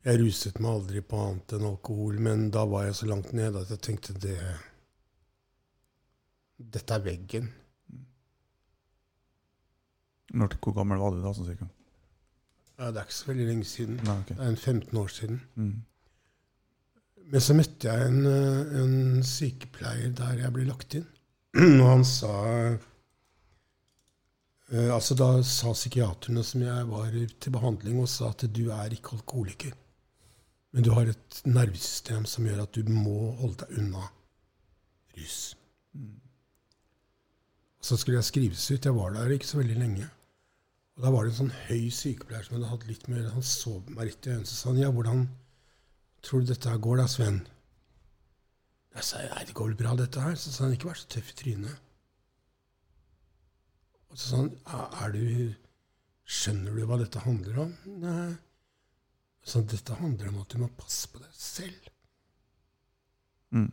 Jeg ruset meg aldri på annet enn alkohol, men da var jeg så langt nede at jeg tenkte det Dette er veggen. Når, hvor gammel var du da, sånn cirka? Ja, det er ikke så veldig lenge siden. Nei, okay. Det er en 15 år siden. Mm. Men så møtte jeg en, eh, en sykepleier der jeg ble lagt inn. *clears throat* Og han sa eh, Altså Da sa psykiaterne som jeg var til behandling, og sa at du er ikke alkoholiker. Men du har et nervesystem som gjør at du må holde deg unna rus. Så skulle jeg skrives ut. Jeg var der ikke så veldig lenge. Og da var det en sånn høy sykepleier som hadde hatt litt mer Han så meg rett i øynene og sa han, ja, hvordan tror du dette går da, Sven? Jeg sa nei, det går vel bra, dette her. Så sa han ikke vær så tøff i trynet. Og så sa han «Er- er du Skjønner du hva dette handler om? Nei. Så dette handler om at du må passe på deg selv. Mm.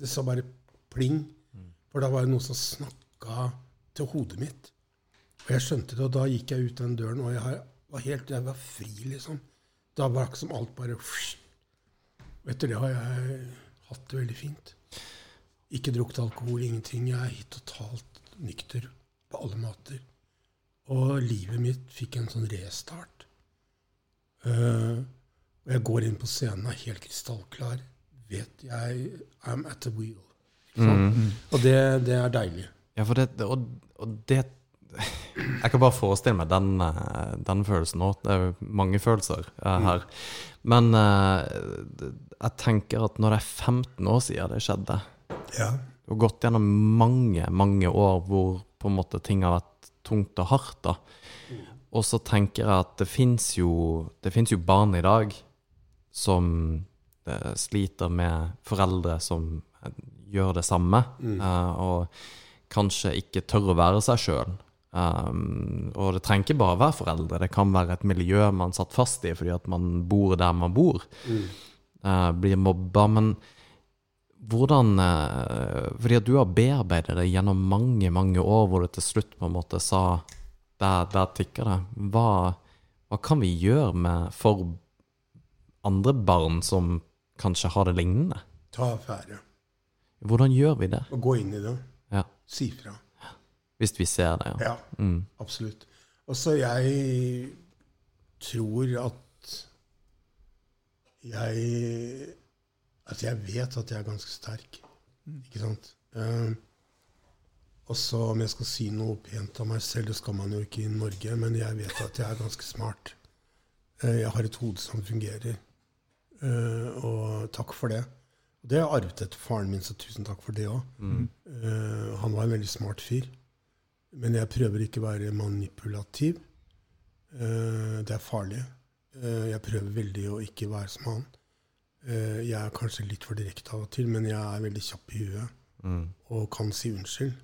Det sa bare pling. For da var det noen som snakka til hodet mitt. Og jeg skjønte det, og da gikk jeg ut den døren, og jeg var helt jeg var fri, liksom. Da var det som alt bare etter det har jeg hatt det veldig fint. Ikke drukket alkohol, ingenting. Jeg er totalt nykter på alle måter. Og livet mitt fikk en sånn restart. Og jeg går inn på scenen, er helt krystallklar. Vet jeg I'm at the wheel. Mm. Og det, det er deilig. Ja, for det Og, og det Jeg kan bare forestille meg den, eh, den følelsen nå. Det er jo mange følelser eh, her. Men eh, jeg tenker at når det er 15 år siden det skjedde Ja. Har gått gjennom mange, mange år hvor på en måte ting har vært tungt og hardt. da. Og så tenker jeg at det fins jo, det jo barn i dag som sliter med foreldre som gjør det samme, eh, og kanskje ikke tør å være seg sjøl. Um, og det trenger ikke bare være foreldre, det kan være et miljø man satt fast i fordi at man bor der man bor. Eh, blir mobba. Men hvordan uh, Fordi at du har bearbeidet det gjennom mange, mange år, hvor du til slutt på en måte sa Der, der tikker det. Hva, hva kan vi gjøre med for andre barn som kanskje har det lignende? Ta affære. Hvordan gjør vi det? Og gå inn i det. Ja. Si fra. Hvis vi ser det, ja. Ja, Mm. absolutt. Og så jeg tror at jeg Altså, jeg vet at jeg er ganske sterk. Ikke sant? Uh, og så om jeg skal si noe pent om meg selv, det skal man jo ikke i Norge, men jeg vet at jeg er ganske smart. Uh, jeg har et hode som fungerer. Uh, og takk for det. Det har jeg arvet etter faren min, så tusen takk for det òg. Mm. Eh, han var en veldig smart fyr. Men jeg prøver ikke å være manipulativ. Eh, det er farlig. Eh, jeg prøver veldig å ikke være som han. Eh, jeg er kanskje litt for direkte av og til, men jeg er veldig kjapp i huet Mm. og kan si unnskyld.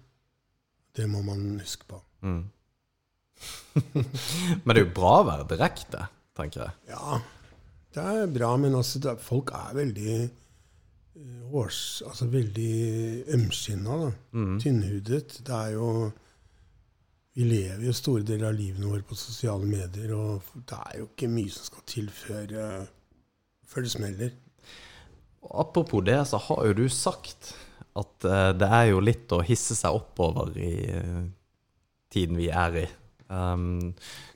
Det må man huske på. Mm. *laughs* Men det er jo bra å være direkte, tenker jeg. Ja, det er bra, men altså, er- folk er veldig hårs, altså veldig ømskinna. Mm. Tynnhudet. Det er jo Vi lever jo store deler av livene våre på sosiale medier, og det er jo ikke mye som skal til før, eh, før det smeller. Apropos det, så har jo du sagt at eh, det er jo litt å hisse seg oppover i eh, tiden vi er i. Um,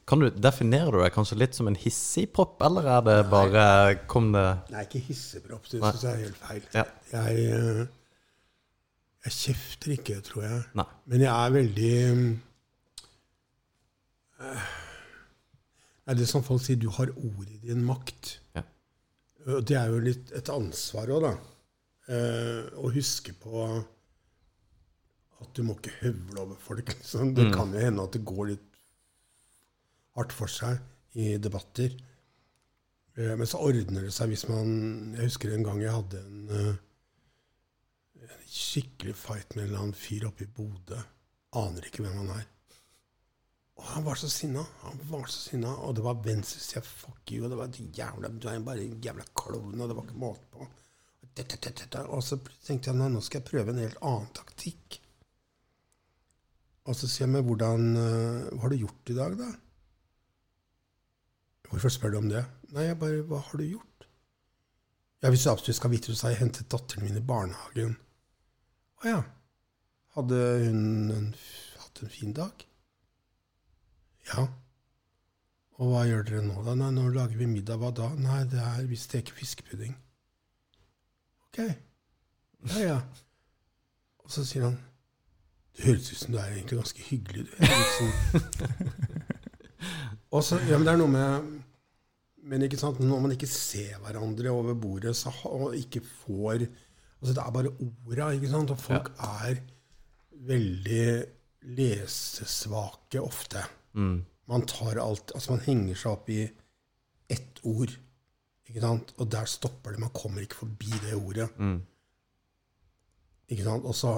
kan du, Definerer du deg kanskje litt som en hissigpropp, eller er det bare Kom det Nei, ikke hissepropp. Det syns jeg er helt feil. Ja. Jeg, jeg kjefter ikke, tror jeg. Nei. Men jeg er veldig eh, Nei, Det er som folk sier, du har ordet i din makt. Ja. Det er jo litt et ansvar òg, da. Eh, å huske på at du må ikke høvle over folk. Liksom. Det Mm. kan jo hende at det går litt hardt for seg i debatter. Eh, Men så ordner det seg hvis man Jeg husker en gang jeg hadde en, eh, en skikkelig fight med en eller annen fyr oppe i Bodø. Aner ikke hvem han er. Og han var så sinna. Han var så sinna, Og det var venstresida fuck you. Og det var jævla, du er bare en jævla klovn, og det var ikke måte på. Og så tenkte jeg nå skal jeg prøve en helt annen taktikk. Og så sier jeg men hvordan eh, Hva har du gjort i dag, da? Hvorfor spør du om det? Nei, jeg bare Hva har du gjort? Ja, Hvis du absolutt skal vite det, så har jeg hentet datteren min i barnehagen. Å ja. Hadde hun en, hatt en fin dag? Ja. Og hva gjør dere nå, da? Nei, nå lager vi middag. Hva da? Nei, det er vi steker fiskepudding. Ok. Ja, ja. Og så sier han Det høres ut som du er egentlig ganske hyggelig, du. Liksom. Og så, ja, men det er noe med Men ikke sant, når man ikke ser hverandre over bordet, så og ikke får altså Det er bare orda, ikke sant? Og folk er veldig lesesvake ofte. Mm. Man tar alt Altså, man henger seg opp i ett ord. Ikke sant? Og der stopper det. Man kommer ikke forbi det ordet. Mm. Ikke sant? Og så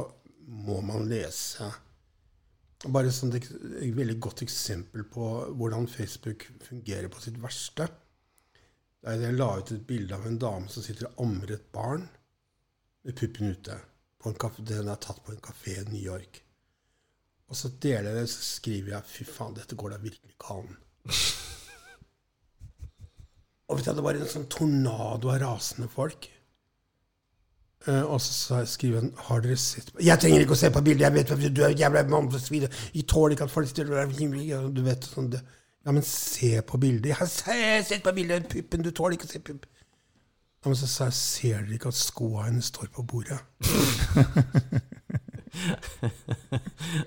må man lese Bare sånn et et veldig godt eksempel på hvordan Facebook fungerer på sitt verste. Jeg la ut et bilde av en dame som sitter og ammer et barn med puppen ute. På en kafé, den er tatt på en kafé i New York. Og så deler jeg det, så skriver jeg 'fy faen, dette går da virkelig ikke an'. Og vet du, det var en sånn tornado av rasende folk. Uh, og så skriver jeg, 'Har dere sett på Jeg trenger ikke å se på bildet, jeg vet hva du er jævla mann svin. Jeg tåler ikke at folk stiller Du vet sånn det. Ja, men se på bildet. Jeg har sett på bildet, puppen, du tåler ikke å se pupp. Ja, men så sa jeg, ser dere ikke at skoa hennes står på bordet?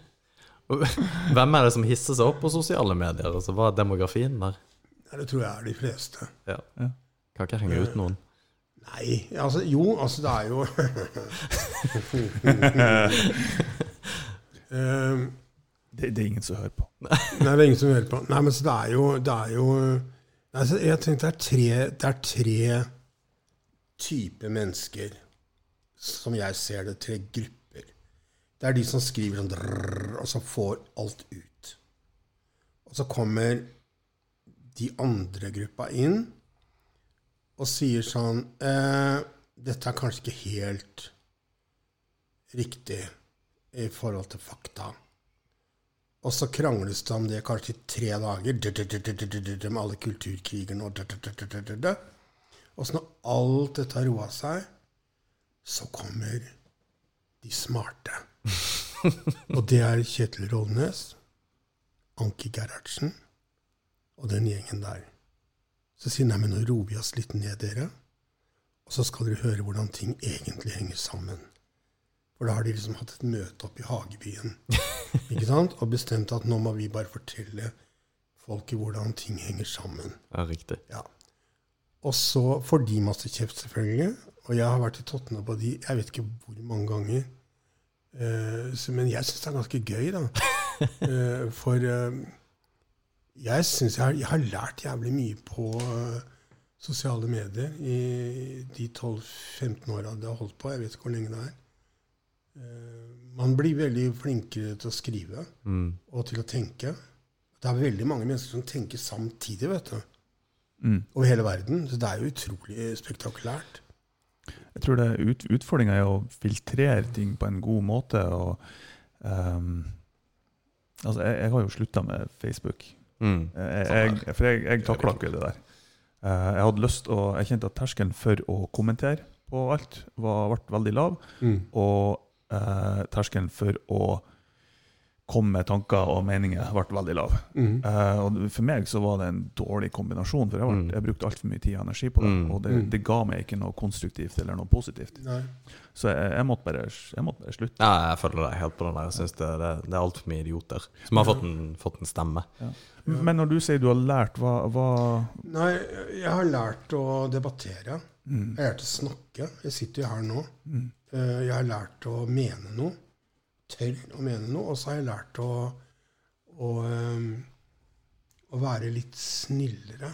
*laughs* *laughs* Hvem er det som hisser seg opp på sosiale medier? Altså, hva er demografien der? Det tror jeg er de fleste. Ja. Ja. Kan ikke henge ut noen. Nei, altså jo, altså det er jo *laughs* Eh, Det, det er ingen som hører på. Nei, det er ingen som hører på. Nei, men så det er jo, det er jo altså, Jeg tenkte det er tre, det er tre typer mennesker som jeg ser det. Tre grupper. Det er de som skriver sånn drrrr, og så får alt ut. Og så kommer de andre gruppa inn og sier sånn eh, Dette er kanskje ikke helt riktig i forhold til fakta. Og så krangles det om det kanskje i tre dager med alle kulturkrigerne og Og så når alt dette har roa seg, så kommer de smarte. *laughs* og det er Kjetil Rovnes, Anki Gerhardsen og den gjengen der. Så sier nei, men nå roer vi oss litt ned, dere. Og så skal dere høre hvordan ting egentlig henger sammen. For da har de liksom hatt et møte oppe i Hagebyen *laughs* ikke sant? og bestemt at nå må vi bare fortelle folket hvordan ting henger sammen. Ja, riktig. Ja. Og så får de masse kjeft, selvfølgelig. Og jeg har vært i Tottenham på de jeg vet ikke hvor mange ganger. Eh, men jeg syns det er ganske gøy, da. *laughs* eh, for eh, jeg syns jeg, jeg, har lært jævlig mye på sosiale medier i de 12-15 åra det har holdt på. Jeg vet ikke hvor lenge det er. Man blir veldig flinkere til å skrive Mm. og til å tenke. Det er veldig mange mennesker som tenker samtidig, vet du. Mm. Over hele verden. Så det er jo utrolig spektakulært. Jeg tror det ut, utfordringa er å filtrere ting på en god måte. og um, altså jeg, jeg har jo slutta med Facebook. Mm. Jeg, jeg, for jeg, jeg takla ikke det der. Uh, jeg hadde lyst å, jeg kjente at terskelen for å kommentere på alt var, ble veldig lav. Og uh, terskelen for å komme med tanker og meninger ble veldig lav. Mm. Eh, og for meg så var det en dårlig kombinasjon, for jeg, ble, Mm. jeg brukte altfor mye tid og energi på det. Mm. Og det, Mm. det ga meg ikke noe konstruktivt eller noe positivt. Nei. Så jeg, jeg, måtte, bare, jeg måtte bare slutte. Ja, jeg følger deg helt på den der. Jeg synes det, det, det er altfor mye idioter som har fått en, fått en stemme. Men når du sier du har lært, hva, hva Nei, jeg har lært å debattere. mm, Jeg har lært å snakke. Jeg sitter jo her nå. mm, Eh, Jeg har lært å mene noe. Tørr å mene noe. Og så har jeg lært å, å, ehm, å være litt snillere.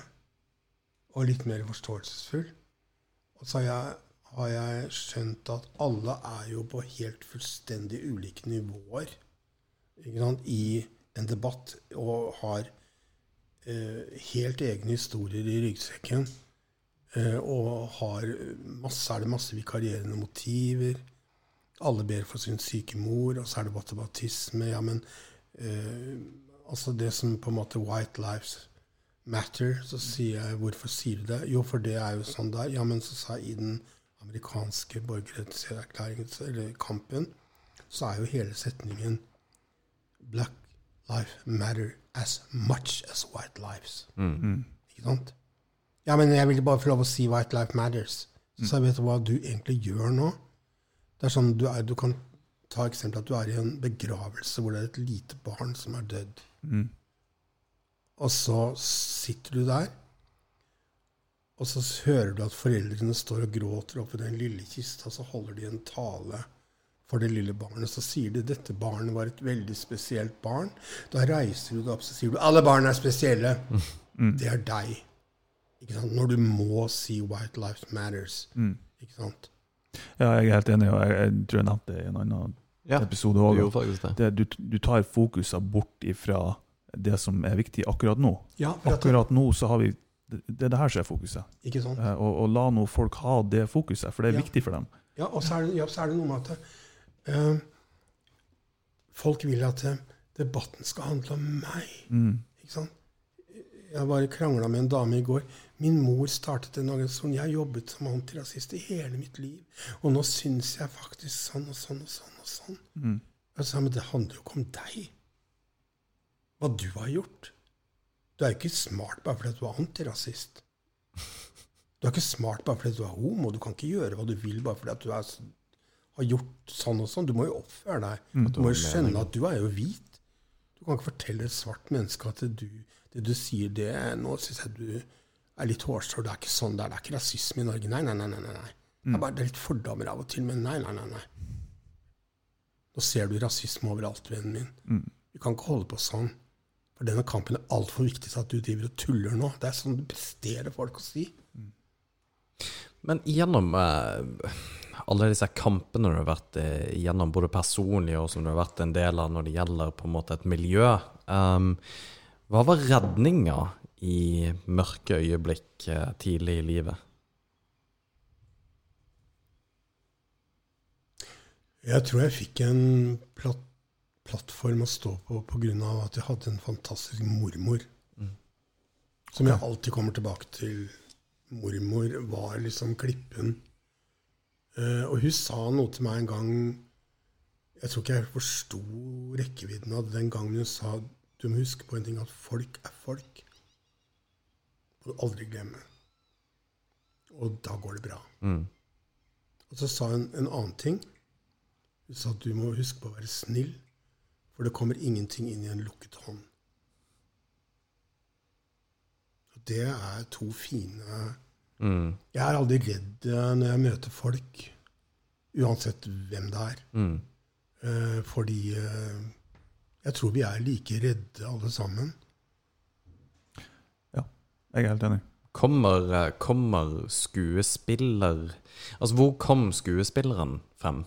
Og litt mer forståelsesfull. Og så har jeg, har jeg skjønt at alle er jo på helt fullstendig ulike nivåer sant, i en debatt. Og har eh, helt egne historier i ryggsekken. Eh, og har masse, er det masse vikarierende motiver. Alle ber for sin syke mor, og så er det batabatisme. Ja, men eh, altså det som på en måte White Lives Matter, så sier jeg hvorfor sier du det? Jo, for det er jo sånn det er. Ja, men så sa jeg i den amerikanske borgerrettserklæringen, eller kampen, så er jo hele setningen Black life matter as much as white lives. mm, Ikke sant? Ja, men jeg ville bare få lov å si White Life Matters. Så jeg vet hva du egentlig gjør nå. Det er sånn, du, er, du kan ta eksempel at du er i en begravelse hvor det er et lite barn som er dødd. mm, Og så sitter du der, og så hører du at foreldrene står og gråter oppi den lille kista, så holder de en tale for det lille barnet. Så sier de dette barnet var et veldig spesielt barn. Da reiser du deg opp så sier du alle barn er spesielle. Det er deg. Ikke sant? Når du må si 'White Lives Matters'. mm. Ikke sant? Ja, jeg er helt enig, og jeg, jeg tror jeg nevnte det i en annen Ja, episode du òg. Du, du tar fokuset bort ifra det som er viktig akkurat nå. Ja, Akkurat nå så har vi Det det er det her som er fokuset. ikke sant? Eh, Og, og la nå folk ha det fokuset, for det er Ja. viktig for dem. Ja, og så er det, ja, så er det noe med at uh, folk vil at eh, debatten skal handle om meg. Mm. Ikke sant? Jeg bare krangla med en dame i går. Min mor startet en organisasjon. Jeg har jobbet som antirasist i hele mitt liv. Og nå syns jeg faktisk sånn og sånn og sånn. og sånn. Mm. Jeg sa, men det handler jo ikke om deg. Hva du har gjort. Du er jo ikke smart bare fordi du er antirasist. Du er ikke smart bare fordi du er homo. Du kan ikke gjøre hva du vil bare fordi du er, har gjort sånn og sånn. Du må jo oppføre deg. Mm. Du må jo skjønne at du er jo hvit. Du kan ikke fortelle et svart menneske at du, det du sier, det Nå syns jeg du er litt hårsår. Det er ikke sånn det er. Det er ikke rasisme i Norge. Nei, nei, nei. nei, nei. Det er bare det er litt fordommer av og til, men nei, nei, nei. nei. Nå ser du rasisme overalt, vennen min. Mm. Vi kan ikke holde på sånn. For denne kampen er altfor viktig til at du driver og tuller nå. Det er sånn du presterer folk å si. Men gjennom eh, alle disse kampene du har vært eh, gjennom, både personlig og som du har vært en del av når det gjelder på en måte et miljø, um, hva var redninga i mørke øyeblikk eh, tidlig i livet? Jeg tror jeg fikk en platt, plattform å stå på pga. at jeg hadde en fantastisk mormor. Mm. Som jeg alltid kommer tilbake til. Mormor var liksom klippen. Uh, og hun sa noe til meg en gang Jeg tror ikke jeg forsto rekkevidden av det den gangen hun sa du må huske på en ting, at folk er folk. Du aldri glemme. Og da går det bra. Mm. Og så sa hun en annen ting. Hun sa at du må huske på å være snill, for det kommer ingenting inn i en lukket hånd. Og det er to fine Mm. Jeg er aldri redd eh, når jeg møter folk, uansett hvem det er. Mm. Eh, fordi eh, jeg tror vi er like redde alle sammen. Jeg er helt enig. Kommer, eh, kommer skuespiller Altså, hvor kom skuespilleren frem?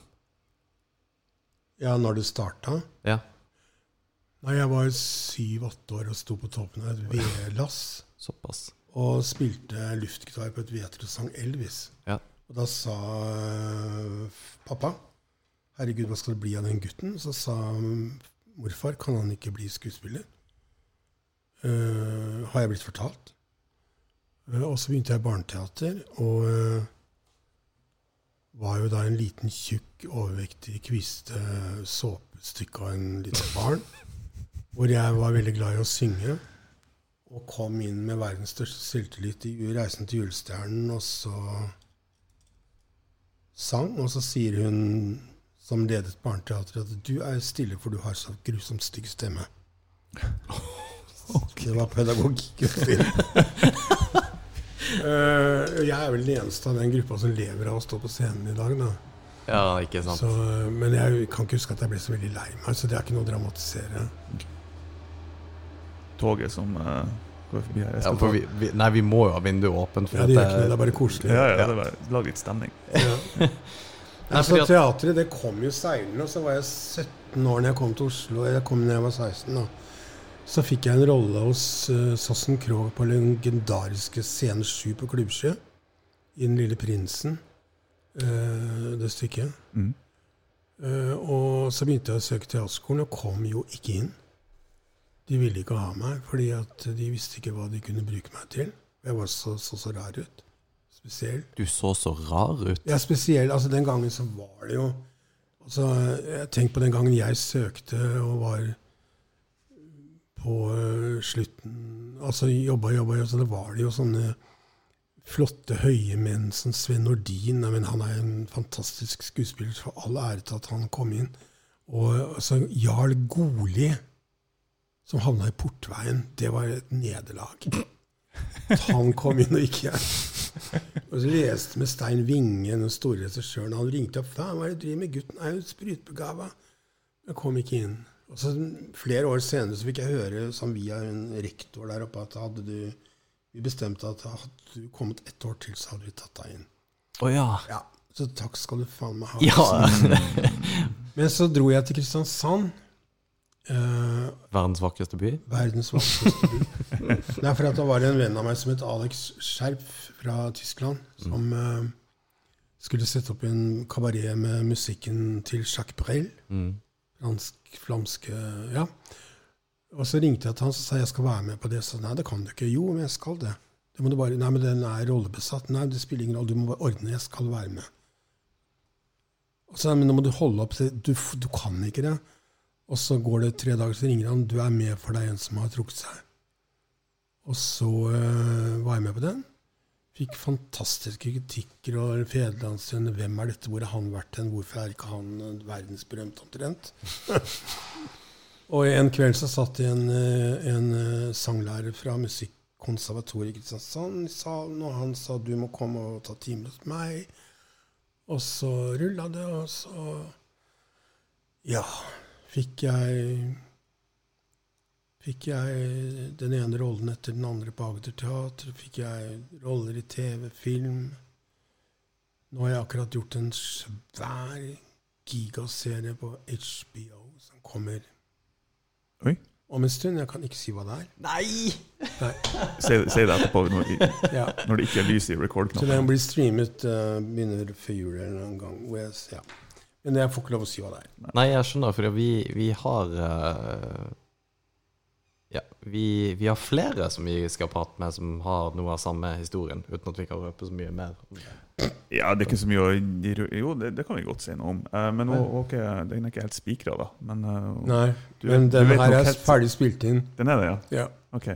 Ja, når det starta Ja. Nei, jeg var syv-åtte år og sto på toppen av et vedlass Såpass. og spilte luftgitar på et vedre og sang Elvis. Ja. Og da sa øh, pappa Herregud, hva skal det bli av den gutten? Så sa morfar kan han ikke bli skuespiller? Uh, har jeg blitt fortalt. Eh, og så begynte jeg barneteater, og eh, var jo da en liten, tjukk, overvektig, kviste såpestykke av en liten barn. *laughs* Hvor jeg var veldig glad i å synge. Og kom inn med verdens største selvtillit i 'Reisen til julestjernen', og så sang. Og så sier hun, som ledet barneteatret, at 'du er stille, for du har så grusomt stygg stemme'. *laughs* Det var pedagogikk. *laughs* Eh, jeg er vel den eneste av den gruppa som lever av å stå på scenen i dag. Da. Ja, ikke sant? Så, men jeg kan ikke huske at jeg ble så veldig lei meg, så det er ikke noe å dramatisere. Toget som uh, går forbi her. Ja, for vi, vi, nei, vi må jo ha vinduet åpent. For Ja, det gjør ikke noe, det er bare koselig. ja, ja, det er bare lag litt stemning. Ja. *laughs* Nei, Altså, teatret det kom jo seilende, og så var jeg 17 år når jeg kom til Oslo. Jeg kom da jeg var 16. da. Så fikk jeg en rolle hos uh, Sassen Krogh på legendariske Scene 7 på Klubbsjø. I Den lille prinsen, uh, det stykket. Mm. Uh, og så begynte jeg å søke teaterskolen, og kom jo ikke inn. De ville ikke ha meg, fordi at de visste ikke hva de kunne bruke meg til. Jeg var så så, så rar ut. Spesiell. Du så så rar ut. Ja, spesielt. Altså, den gangen så var det jo altså, Tenk på den gangen jeg søkte og var på øh, slutten Altså jobba, jobba, jobba, så det var det jo sånne flotte, høye menn som Sven Nordin. Men han er en fantastisk skuespiller, for all ære til at han kom inn. Og altså, Jarl Goli, som havna i Portveien, det var et nederlag. At han kom inn, og ikke jeg. Og så leste med Stein Winge, den store regissøren. Han ringte opp. Hva er det du driver med? Gutten er jo sprutbegava. Jeg kom ikke inn. Og så Flere år senere så fikk jeg høre som via en rektor der oppe at hadde du vi bestemte at hadde du kommet ett år til, så hadde vi tatt deg inn. Oh, ja. Ja, Så takk skal du faen meg ha. ja. Men så dro jeg til Kristiansand. Uh, Verdens vakreste by. Verdens vakreste by. *laughs* Nei, for at det var en venn av meg som het Alex Skjerp fra Tyskland, som uh, skulle sette opp en kabaret med musikken til Jacques Brel. Mm. Fransk, flamske Ja. Og så ringte jeg til han og sa jeg skal være med på det. Så nei, det kan du ikke. Jo, men jeg skal det. det må du bare, nei, men den er rollebesatt. Nei, det spiller ingen rolle. Du må bare ordne. Jeg skal være med. Og så, men nå må du holde opp. Du, du kan ikke det. Og så går det tre dager, så ringer han. Du er med, for er en som har trukket seg. Og så øh, var jeg med på den. Fikk fantastiske kritikker og Federlandsvennen. Hvem er dette? Hvor har han vært hen? Hvorfor er ikke han øh, verdensberømt omtrent? *laughs* og en kveld så satt en, øh, en øh, sanglærer fra Musikkonservatoriet i Kristiansand i salen, og han sa du må komme og ta time hos meg. Og så rulla det, og så Ja, fikk jeg Fikk jeg den ene rollen etter den andre på Agder Teater. Fikk jeg roller i TV, film. Nå har jeg akkurat gjort en svær gigaserie på HBO som kommer Oi. om en stund. Jeg kan ikke si hva det er. Nei! Nei. *laughs* Si si det etterpå når, Ja. når det ikke er lys i Så den blir streamet uh, begynner før jul eller en gang. Ja. Men jeg får ikke lov å si hva det er. Nei, jeg skjønner, for vi, vi har eh, Ja, vi, vi har flere som vi skal prate med, som har noe av samme historien, uten at vi kan røpe så mye mer. Ja, det er ikke så mye å Jo, det, det kan vi godt si noe om. Eh, men nå, ok, den er ikke helt spikra, da. Men eh, Nei, du, Men den her er helt- ferdig spilt inn. Den er det, ja? Ja. Ok.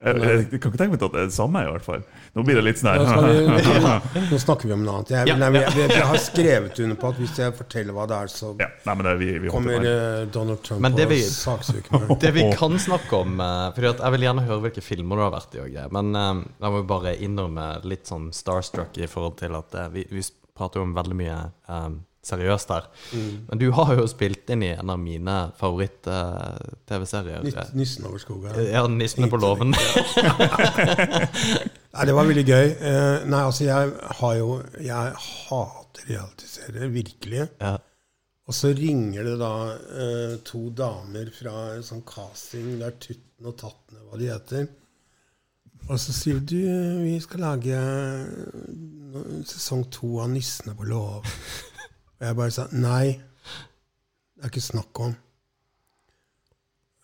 Jeg, jeg, jeg kan ikke tenke meg at det er det samme, i hvert fall. Nå blir det litt sånn vi, *laughs* *laughs* nå snakker vi om noe annet. Jeg, Ja, nei, vi, vi, jeg, har skrevet under på at hvis jeg forteller hva det er, så Ja, nei, men det, vi, vi kommer eh, Donald Trump Men det og saksøker meg. *laughs* Det vi kan snakke om For Jeg vil gjerne høre hvilke filmer du har vært i. Og greier, men eh, jeg må bare innrømme litt sånn starstruck i forhold til at eh, vi, vi prater jo om veldig mye eh, seriøst her. Mm. Men du har jo spilt inn i en av mine favoritt-TV-serier. Uh, Nissen over skogen. ja, 'Nissene på låven'. *laughs* Nei, det var veldig gøy. Uh, nei, altså, jeg har jo Jeg hater realityserier, virkelig. ja. Og så ringer det da uh, to damer fra sånn casting, det er Tutten og Tattene, hva de heter. Og så sier du vi skal lage sesong to av 'Nissene på låv'. Og jeg bare sa nei. Det er ikke snakk om.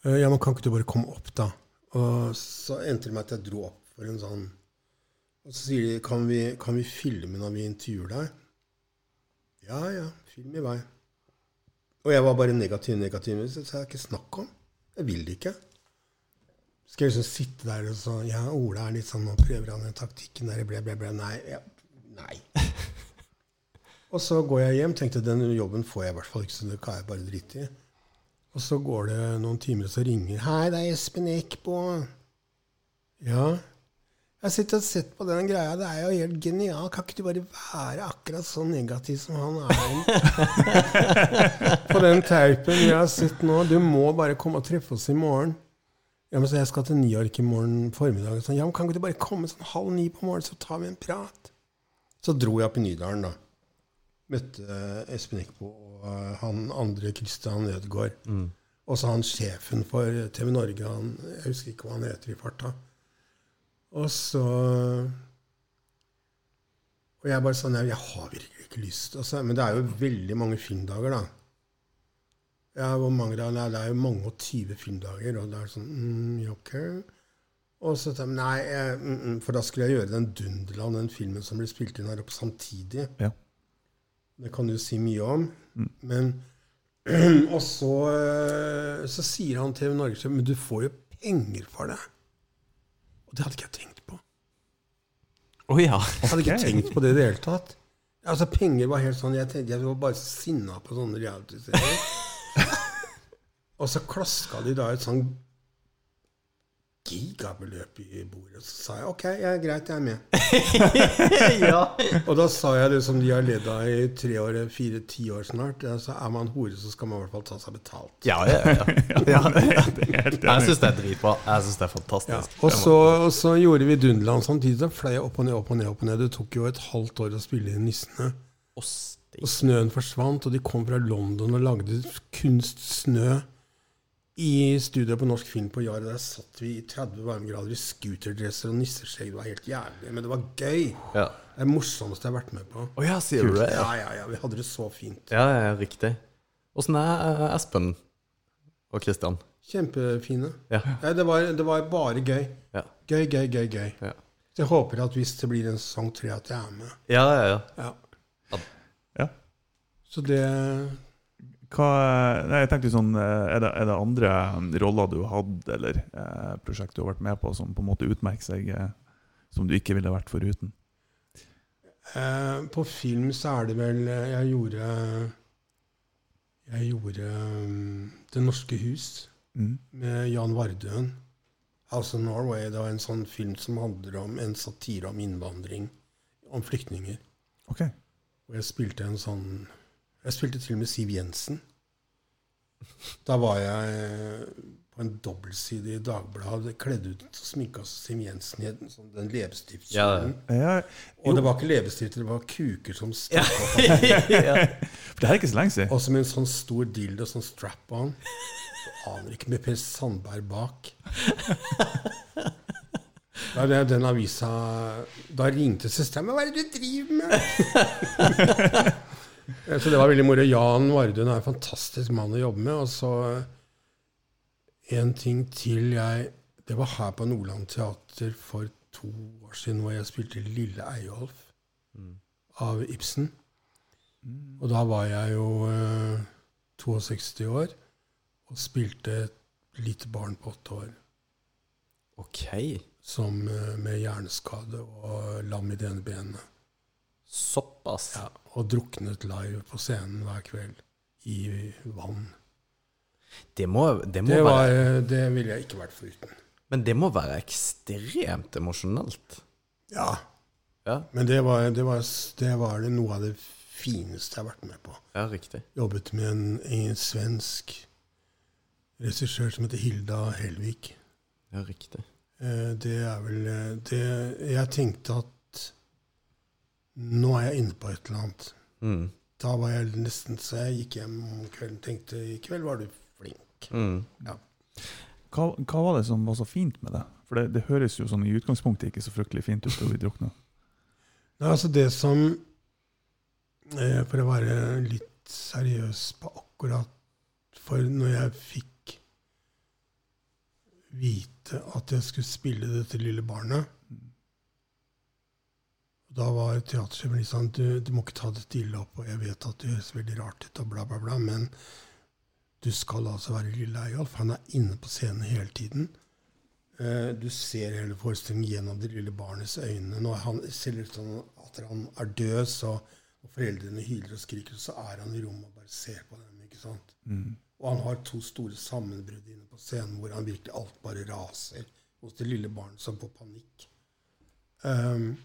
«Eh, Ja, men kan ikke du bare komme opp, da? Og så endte det med at jeg dro opp for en sånn Og så sier de kan vi, kan vi filme når vi intervjuer deg? Ja, ja. Film i vei. Og jeg var bare negativ, negativ. Så det er ikke snakk om. Jeg vil det ikke. Skal jeg liksom sitte der og så Ja, Ola er litt sånn Nå prøver han den taktikken der, ble, ble, ble. Nei. Ja, nei. Og så går jeg hjem. Tenkte den jobben får jeg i hvert fall ikke, så det kan jeg bare drite i. Og så går det noen timer, og så ringer Hei, det er Espen Eckbo. Ja. Jeg har sittet og sett på den greia. Det er jo helt genialt. Kan ikke du bare være akkurat så negativ som han er? *laughs* på den teipen vi har sett nå. Du må bare komme og treffe oss i morgen. Ja, men så Jeg skal til New York i morgen formiddag. Sånn, ja, men Kan ikke du bare komme sånn halv ni på morgenen, så tar vi en prat? Så dro jeg opp i Nydalen, da. Møtte eh, Espen Eckbo og eh, han andre Christian Ødegaard. Og så han sjefen for TV Norge. Han, jeg husker ikke hva han heter i farta. Og så Og jeg bare sa nei, jeg har virkelig ikke lyst. Altså, men det er jo veldig mange filmdager, da. Ja, hvor mange da? Nei, det er jo mange og tyve filmdager. Og det er sånn mm, ok. Og så sa jeg nei, jeg, mm, mm, for da skulle jeg gjøre den Dunderland, den filmen som ble spilt inn her oppe samtidig. Ja. Det kan du si mye om. Men *clears throat* Og så, eh, så sier han TV Norge men du får jo penger for det. Og det hadde ikke jeg tenkt på. Å ja. Jeg hadde ikke tenkt på det i det hele tatt. Altså, penger var helt sånn Jeg, tenkte, jeg var bare sinna på sånne reality-serier. *laughs* og så klaska de da et sånn gigabeløp i bordet. Så sa jeg OK, ja, greit, jeg er med. *laughs* ja. Og da sa jeg det som de har ledd av i tre år, fire-ti år snart. Så er man hore, så skal man i hvert fall ta seg betalt. Ja, ja, ja. er Jeg syns det er dritbra. Jeg syns det er Ja. fantastisk. Og, så, og så gjorde vi Dunderland samtidig. Så fløy jeg opp og ned, opp og ned. opp og ned. Det tok jo et halvt år å spille inn Nissene. Og snøen forsvant, og de kom fra London og lagde kunstsnø i studioet på Norsk Film på Jar. Der satt vi i 30 varmegrader i scooterdresser og nisseskjegg. Det var helt jævlig, men det var gøy. Ja. Det er det morsomste jeg har vært med på. Oh, ja, sier du det? Ja, ja, ja, Vi hadde det så fint. Ja, ja, riktig. Åssen er eh, Espen og Kristian? Kjempefine. Ja. Ja, det, var, det var bare gøy. Ja. Gøy, gøy, gøy. gøy. Ja. Så jeg håper at hvis det blir en sesong tre, at jeg er med. Ja, ja, ja. Ja. Ja. Så det Hva, nei, jeg tenkte sånn, eh, er det, er det andre roller du har hatt, eller eh, prosjekt du har vært med på, som på en måte utmerker seg, eh, som du ikke ville vært foruten? Eh, på film så er det vel eh, Jeg gjorde Jeg gjorde um, Det norske hus Mm. med Jan Vardøen. House of Norway. Det var en sånn film som handler om en satire om innvandring. Om flyktninger. Ok. Og jeg spilte en sånn Jeg spilte til og med Siv Jensen. Da var jeg på en dobbeltside i Dagbladet kledd ut og sminka Siv Jensen i den, sånn, den leppestiftkjolen. Ja, Og det var ikke leppestifter, det var kuker som stakk ja. *laughs* ja. for det er ikke så lenge siden. Og så med en sånn stor dildo, sånn strap-on. Så aner ikke med Per Sandberg bak. Da det den avisa Da ringte søstera mi. 'Hva er det du driver med?' *laughs* Eh, Så det var veldig moro. Jan Vardun er en fantastisk mann å jobbe med. Og så en ting til jeg Det var her på Nordland Teater for to år siden hvor jeg spilte Lille Eyolf av Ibsen. Og da var jeg jo eh, 62 år og spilte et lite barn på åtte år Ok. som eh, med hjerneskade og lam i det ene benet. Såpass. Ja, og druknet live på scenen hver kveld i vann. Det må, det må Det, var, være det ville jeg ikke vært foruten. Men det må være ekstremt emosjonelt. Ja, Ja, men det var, det, var, det var det noe av det fineste jeg har vært med på. ja riktig. Jobbet med en, en svensk regissør som heter Hilda Helvik. Ja, riktig. Eh, Det er vel eh, det Jeg tenkte at nå er jeg inne på et eller annet. Mm. Da var jeg nesten så jeg gikk hjem om kvelden og tenkte i kveld var du flink. Mm. Hva, hva var det som var så fint med det? For det, det høres jo sånn i utgangspunktet ikke så fryktelig fint ut å bli drukna. *laughs* Nei, altså det som eh, For å være litt seriøs på akkurat For når jeg fikk vite at jeg skulle spille dette lille barnet Da var teatersjefen du, du må ikke ta dette ille opp, og jeg vet at det høres veldig rart ut, og bla, bla, bla, men du skal altså være lille Eyolf. Han er inne på scenen hele tiden. Eh, Du ser hele forestillingen gjennom det lille barnets øyne. Når han ser ut som at han er død, så og foreldrene hyler og skriker, så er han i rommet og bare ser på dem. ikke sant? Og han har to store sammenbrudd inne på scenen hvor han virkelig alt bare raser hos det lille barnet som får panikk. Um,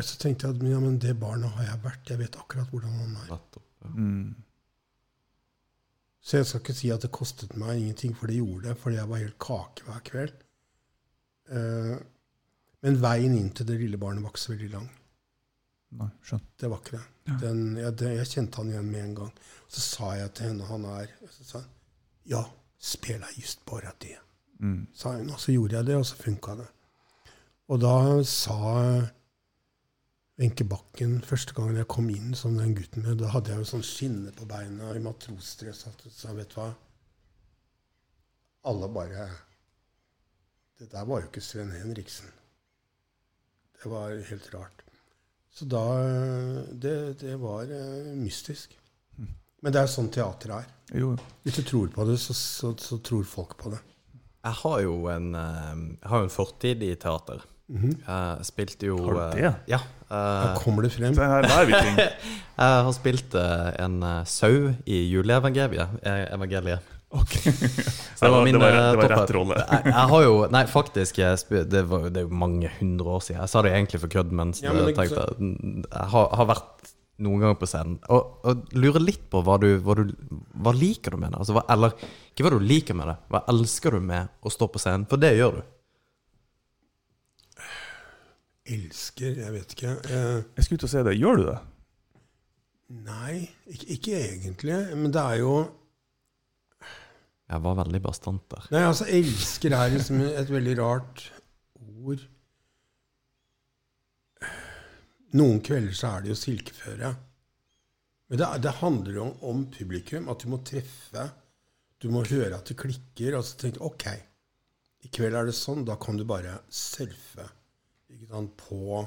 så tenkte jeg at ja, men det barnet har jeg vært. Jeg vet akkurat hvordan han er. Nettopp. Ja. Mm. Så jeg skal ikke si at det kostet meg ingenting, for det gjorde det, fordi jeg var helt kake hver kveld. Eh, men veien inn til det lille barnet var ikke så veldig lang. Nei, skjønt. Det var ikke det. Den, jeg, det. Jeg kjente han igjen med en gang. Så sa jeg til henne han er så sa hun, Ja, spela just bare det. Mm. Sa hun, og så gjorde jeg det, og så funka det. Og da sa Wenche Bakken første gangen jeg kom inn som den gutten med, da hadde jeg jo sånn skinne på beina i matrosdress. og sa, vet du hva Alle bare Det der var jo ikke Sven Henriksen. Det var helt rart. Så da Det, det var eh, mystisk. Men det er sånn teater er. Jo, Hvis du tror på det, så, så, så tror folk på det. Jeg har jo en, eh, jeg har en fortid i teater. Jeg spilte jo Har du eh, det? Ja. Da eh, kommer det frem. *laughs* Jeg har spilt eh, en eh, sau i juleevangeliet. eh, evangeliet. Ok. *laughs* Så *laughs* det var min rett rolle. Jeg, jeg har jo Nei, faktisk, det, var, det er jo mange hundre år siden. Jeg sa det egentlig for kødd, mens Ja, men tenkte Jeg har, har vært noen ganger på scenen. Og, og lurer litt på hva du, hva du Hva liker du med det? Altså, hva, eller ikke hva du liker med det, hva elsker du med å stå på scenen? For det gjør du. Elsker Jeg vet ikke. Eh, Jeg skulle ut og si det. Gjør du det? nei, ikke, ikke egentlig. Men det er jo Jeg var veldig bastant der. Nei, altså, elsker er liksom et veldig rart ord. Noen kvelder så er det jo silkeføre. Men det, det handler jo om, om publikum. At du må treffe. Du må høre at det klikker. Og så tenke ok, i kveld er det sånn. Da kan du bare surfe sant, på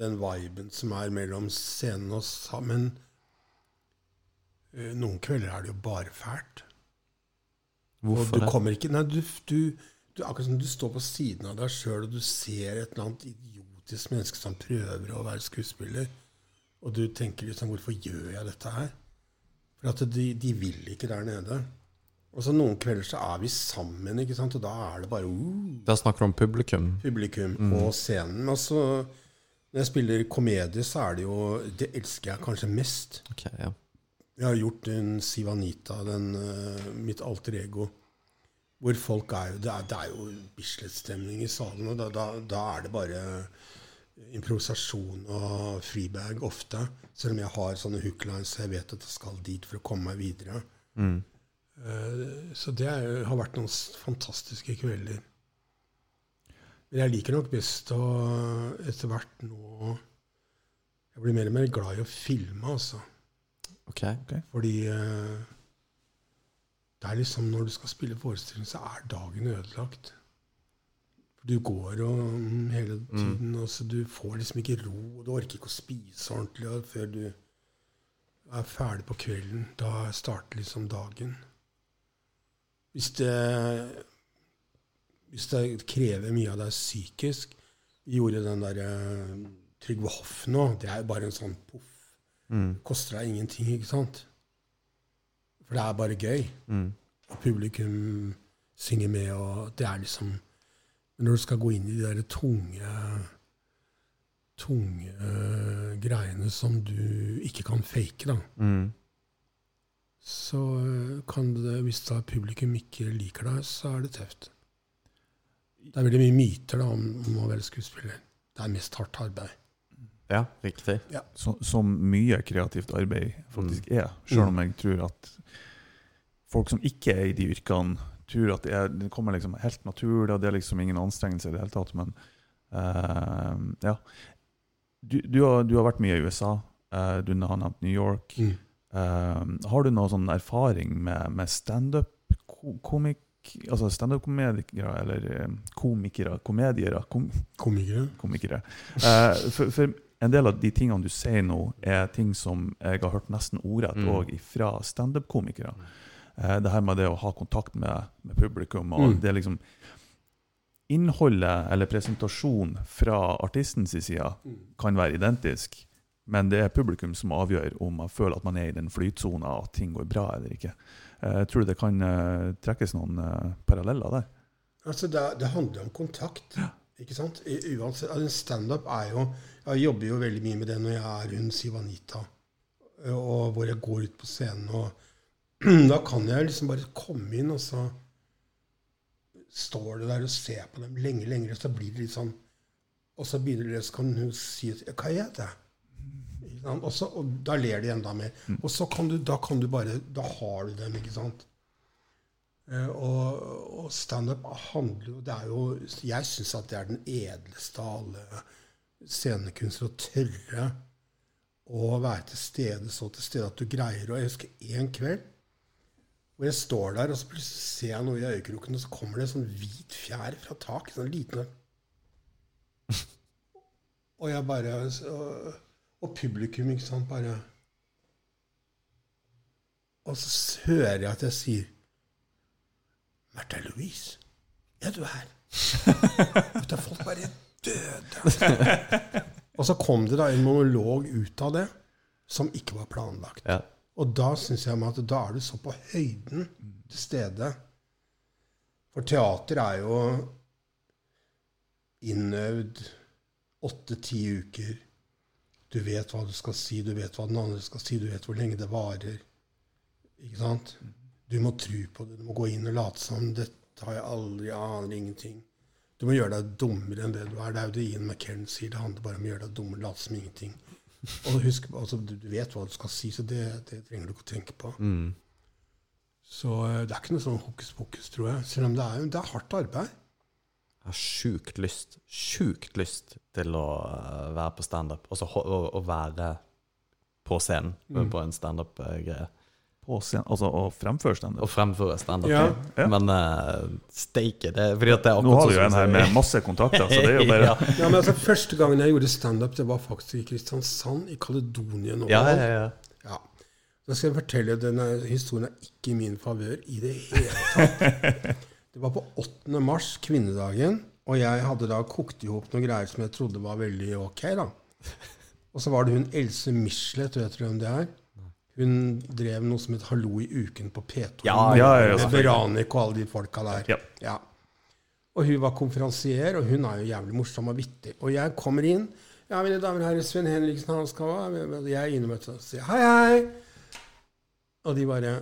den viben som er mellom scenen og sa- Men eh, noen kvelder er det jo bare fælt. Og Hvorfor du det? kommer ikke Nei, du, du, du Akkurat som du står på siden av deg sjøl, og du ser et eller annet idiotisk menneske som prøver å være skuespiller, og du tenker liksom Hvorfor gjør jeg dette her? For at de, de vil ikke der nede. Og så noen kvelder så er vi sammen, ikke sant? og da er det bare uh, Da snakker du om publikum. publikum og scenen. Og så når jeg spiller komedie, så er det jo Det elsker jeg kanskje mest. Okay, ja. Jeg har gjort en Sivanita, den, uh, mitt alter ego, hvor folk er jo Det er, det er jo Bislett-stemning i salen, og da, da, da er det bare improvisasjon og freebag ofte. Selv om jeg har sånne hooklines så jeg vet at jeg skal dit for å komme meg videre. Eh, så det er, har vært noen fantastiske kvelder. Men jeg liker nok best å etter hvert nå Jeg blir mer og mer glad i å filme, altså. Ok. Fordi eh, det er liksom når du skal spille forestilling, så er dagen ødelagt. Du går og mm, hele tiden, og så du får liksom ikke ro, og du orker ikke å spise ordentlig og før du er ferdig på kvelden. Da starter liksom dagen. Hvis det, hvis det krever mye av deg psykisk Vi gjorde den derre Trygve Hoff nå. Det er jo bare en sånn poff. Mm. Koster deg ingenting, ikke sant? For det er bare gøy. Mm. Og publikum synger med, og det er liksom Men når du skal gå inn i de der tunge tunge uh, greiene som du ikke kan fake, da, Mm. Så øh, kan det Hvis da publikum ikke liker deg, så er det tøft. Det er veldig mye myter da, om, om å være skuespiller. Det er mest hardt arbeid. Ja, riktig. Så, som mye kreativt arbeid faktisk er. Selv om jeg tror at folk som ikke er i de yrkene, tror at det, er, det kommer liksom helt naturlig, og det er liksom ingen anstrengelse i det hele tatt. Men uh, ja. Du, du, har, du har vært mye i USA. Uh, du har nevnt New York. Mm. Eh, har du noe sånn erfaring med, med standup-komikk? Altså standup-komikere, eller eh, komikere, komediere, kom, Komikere. komikere. Eh, for, for en del av de tingene du sier nå, er ting som jeg har hørt nesten ordrett Mm. òg fra standup-komikere. Eh, det her med det å ha kontakt med, med publikum, og Mm. det liksom Innholdet eller presentasjon fra artistens side kan være identisk, men det er publikum som avgjør om man føler at man er i den flytsona, at ting går bra eller ikke. Eh, tror det kan eh, trekkes noen eh, paralleller der? Altså, det, det handler om kontakt. Ikke sant? I- Uansett, altså, Standup er jo Jeg jobber jo veldig mye med det når jeg er hun Sivanita, og hvor jeg går ut på scenen. og *clears throat* Da kan jeg liksom bare komme inn, og så står du der og ser på dem lenge, lenge, og så blir det litt sånn Og så begynner det, så kan hun si Hva heter jeg? Og, så, og da ler de enda mer. Og så kan du, da kan du bare Da har du dem, ikke sant? Eh, og, og standup handler jo Det er jo Jeg syns at det er den edleste av alle scenekunstnere å tørre å være til stede så til stede at du greier å Jeg husker en kveld hvor jeg står der, og så plutselig ser jeg noe i øyekroken, og så kommer det en sånn hvit fjær fra taket. Sånn liten. *laughs* Og jeg bare og, og publikum, ikke sant, bare Og så hører jeg at jeg sier Märtha Louise, ja, du er her. *laughs* Vet du, folk bare døde. og så kom det da en monolog ut av det som ikke var planlagt. Ja. Og da syns jeg at da er du så på høyden til stede. For teater er jo innøvd åtte-ti uker. Du vet hva du skal si, du vet hva den andre skal si, du vet hvor lenge det varer. Ikke sant? Du må tro på det. Du må gå inn og late som. Dette har jeg aldri, jeg aner ingenting. Du må gjøre deg dummere enn det du er. Det er jo det Ian McKellen sier. Det handler bare om å gjøre deg dummere, late som ingenting. Og husk, altså, du, vet hva du skal si, så det, det trenger du ikke å tenke på. Mm. Så eh, det er ikke noe sånn hokus pokus, tror jeg. Selv om det er, det er hardt arbeid. Jeg har sjukt lyst, sjukt lyst til å eh, være på standup. Altså å, å være på scenen Mm. på en standup-greie. På scenen, altså å fremføre standup? Å fremføre standup. Ja. Ja. Men uh, steike, det fordi at det er Nå har du jo sånn en her med masse kontakter, så det er jo *laughs* bare ja. Ja, men altså, Første gangen jeg gjorde standup, det var faktisk i Kristiansand, i Kaledonien. Ja, ja, ja. Ja. Da skal jeg fortelle denne historien er ikke i min favør i det hele tatt. *laughs* Det var på 8. mars, kvinnedagen, og jeg hadde da kokt i hop noen greier som jeg trodde var veldig ok. da. Og så var det hun Else Michelet, vet du hvem det er? Hun drev noe som het Hallo i uken på P2. Ja, ja, ja, Med Veranik og alle de folka der. Ja. Ja. Og hun var konferansier, og hun er jo jævlig morsom og vittig. Og jeg kommer inn. Ja, mine damer og herrer, Sven Henriksen, han skal være Jeg er inne og sier hei, hei. Og de bare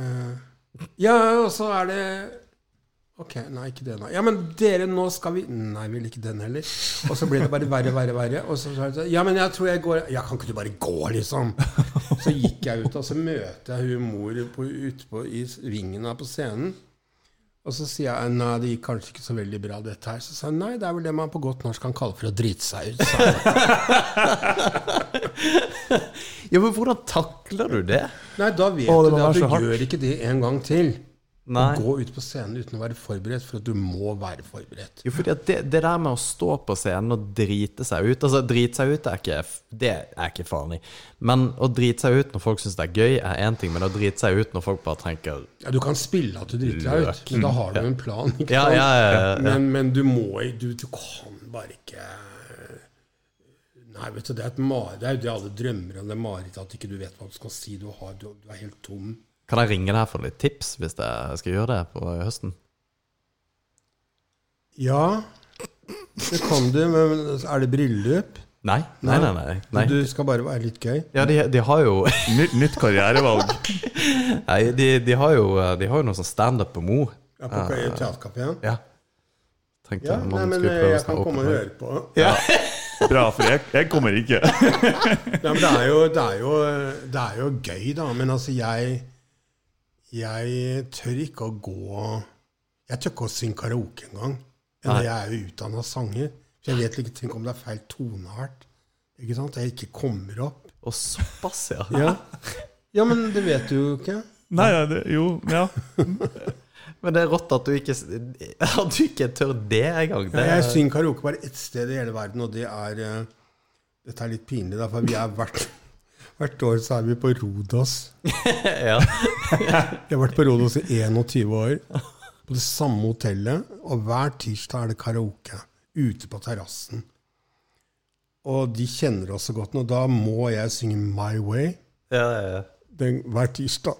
eh, Ja, og så er det Ok, nei, ikke det, nei. Ja, men dere, nå skal vi Nei, vil ikke den heller. Og så blir det bare verre, verre, verre. Og så sa jeg sånn, Ja, men jeg tror jeg går Ja, kan ikke du bare gå, liksom? Så gikk jeg ut, og så møter jeg hun mor ute i vingen her på scenen. Og så sier jeg nei, det gikk kanskje ikke så veldig bra, dette her. Så sa han nei, det er vel det man på godt norsk kan kalle for å drite seg ut. *laughs* Ja, men hvordan takler du det? Nei, da vet Å, det du det at du hardt. gjør ikke det en gang til. Nei. Å gå ut på scenen uten å være forberedt, for at du må være forberedt. Jo, fordi det, det der med å stå på scenen og drite seg ut Altså, drite seg ut er ikke, det er ikke farlig. Men å drite seg ut når folk syns det er gøy, er én ting. Men å drite seg ut når folk bare tenker Ja, du kan spille at du driter deg ut, men da har du en plan. Ja, ja. Men, men du må du, du kan bare ikke Nei, vet du, det er et. Det er jo det alle drømmer om, det marerittet at ikke du vet hva du skal si. Du, har, du, du er helt tom. Kan jeg ringe deg for litt tips hvis jeg skal gjøre det på høsten? Ja, det kan du, men er det bryllup? Nei, nei, nei. nei, nei. Du skal bare være litt gøy? Ja, de, de har jo *laughs* Nytt, nytt karrierevalg. Nei, de, de har jo De har jo noe sånn standup på Mo. Ja, på teaterkafeen? Ja. Tenkte Ja, nei, men eh, prøve jeg kan komme og høre på. Ja. Bra, for jeg, jeg kommer ikke. *laughs* Nei, men det er, jo, det, er jo, det er jo gøy, da. Men altså, jeg Jeg tør ikke å gå Jeg tør ikke å synge karaoke engang. Jeg er jo utdanna sanger. Så jeg vet ikke tenk om det er feil toneart. Ikke sant? Jeg ikke kommer opp. Og såpass, ja. *laughs* Ja, ja men det vet du jo ikke. Nei, ja, det, jo, ja. *laughs* Men det er rått at du ikke At du ikke tør det engang. Det, Jeg synger karaoke bare ett sted i hele verden, og det er eh, Dette er litt pinlig, da, for vi har hvert, hvert år så er vi på Rodos. *laughs* ja. *laughs* Jeg har vært på Rodos i 21 år, på det samme hotellet, og hver tirsdag er det karaoke ute på terrassen. Og de kjenner oss så godt nå. Da må jeg synge My Way Ja, ja, ja. Den, hver tirsdag.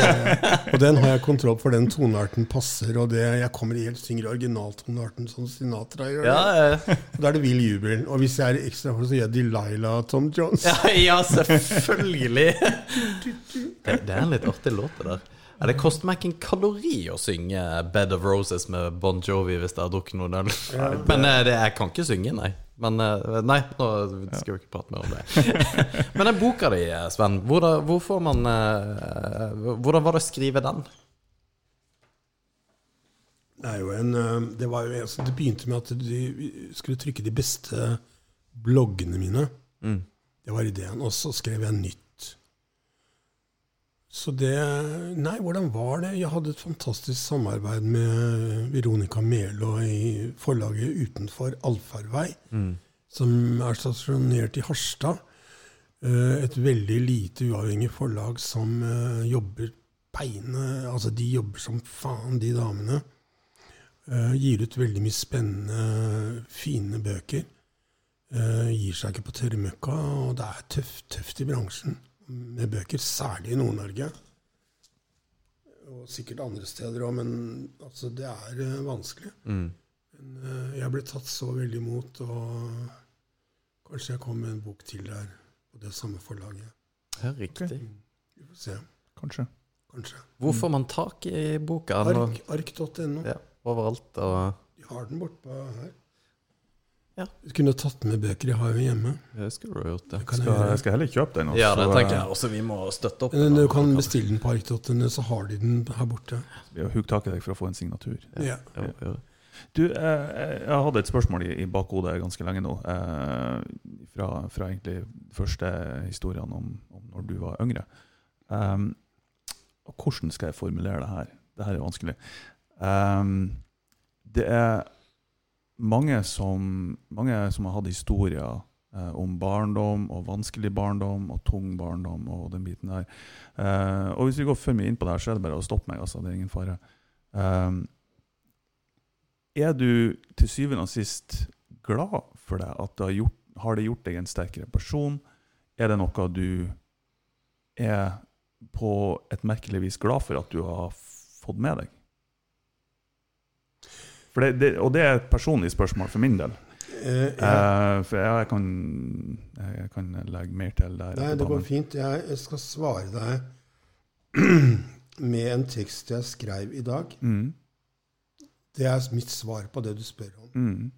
*laughs* Og den har jeg kontroll på, for den tonearten passer. Og det, jeg kommer helt synger originaltonearten som Sinatra gjør. Ja, ja, Da er det vill jubel. Og hvis jeg er ekstra for, så gjør jeg Delilah Tom Jones. ja, ja, selvfølgelig! *laughs* Det, det er en litt artig låt, det der. Ja, det koster meg ikke en kalori å synge 'Bed of Roses' med Bon Jovi hvis jeg har drukket noe. Men eh, det, jeg kan ikke synge, nei. Men eh, Nei, nå skal vi ikke prate mer om det. *laughs* Men den boka di, Sven, hvordan, hvor man eh, Hvordan var det å skrive den? Det, jo en, eh, det, var jo, altså, det begynte med at de skulle trykke de beste bloggene mine. Mm. Det var ideen. Og så skrev jeg nytt. Så det Nei, hvordan var det? Jeg hadde et fantastisk samarbeid med Veronica Melo i forlaget utenfor Allfarvei, som er stasjonert i Harstad. Eh, Et veldig lite uavhengig forlag som eh, jobber peine Altså, de jobber som faen, de damene. Eh, Gir ut veldig mye spennende, fine bøker. Gir seg ikke på tørrmøkka, og det er tøft, tøft i bransjen med bøker, særlig i Nord-Norge. Og sikkert andre steder òg, men altså, det er uh, vanskelig. Mm. Men uh, jeg ble tatt så veldig imot, og kanskje jeg kom med en bok til der på det samme forlaget. Ja, riktig. Vi får se. Kanskje. Kanskje. Hvor får man tak i boka? Ark.no. Ark. Ja, overalt. Og De har den bortpå her. Ja. Du kunne tatt med bøker. Jeg har jo hjemme. Det skulle du gjort det. Skal, jeg jeg skal heller kjøpe den. Ja, det tenker jeg også. Vi må støtte opp. Men den Du kan bestille den på ark.no, så har de den her borte. Vi har hugd tak i deg for å få en signatur. Ja. Ja, ja. Du, eh, jeg hadde et spørsmål i, i bakhodet ganske lenge nå. Eh, fra, fra egentlig første historiene om, om når du var yngre. Um, og hvordan skal jeg formulere det her? Det her er vanskelig. Um, det er mange som, mange som har hatt historier eh, om barndom og vanskelig barndom og tung barndom og den biten der. Eh, og hvis vi går for mye inn på det her, så er det bare å stoppe meg. altså, Det er ingen fare. Eh, er du til syvende og sist glad for det? At det har, gjort, har det gjort deg en sterkere person? Er det noe du er på et merkelig vis glad for at du har fått med deg? For det, det, og det er et personlig spørsmål for min del. Eh, jeg, Eh, for jeg kan, jeg kan legge mer til der. nei, det går fint. Jeg, jeg skal svare deg *clears throat* med en tekst jeg skrev i dag. Mm, Det er mitt svar på det du spør om. mm,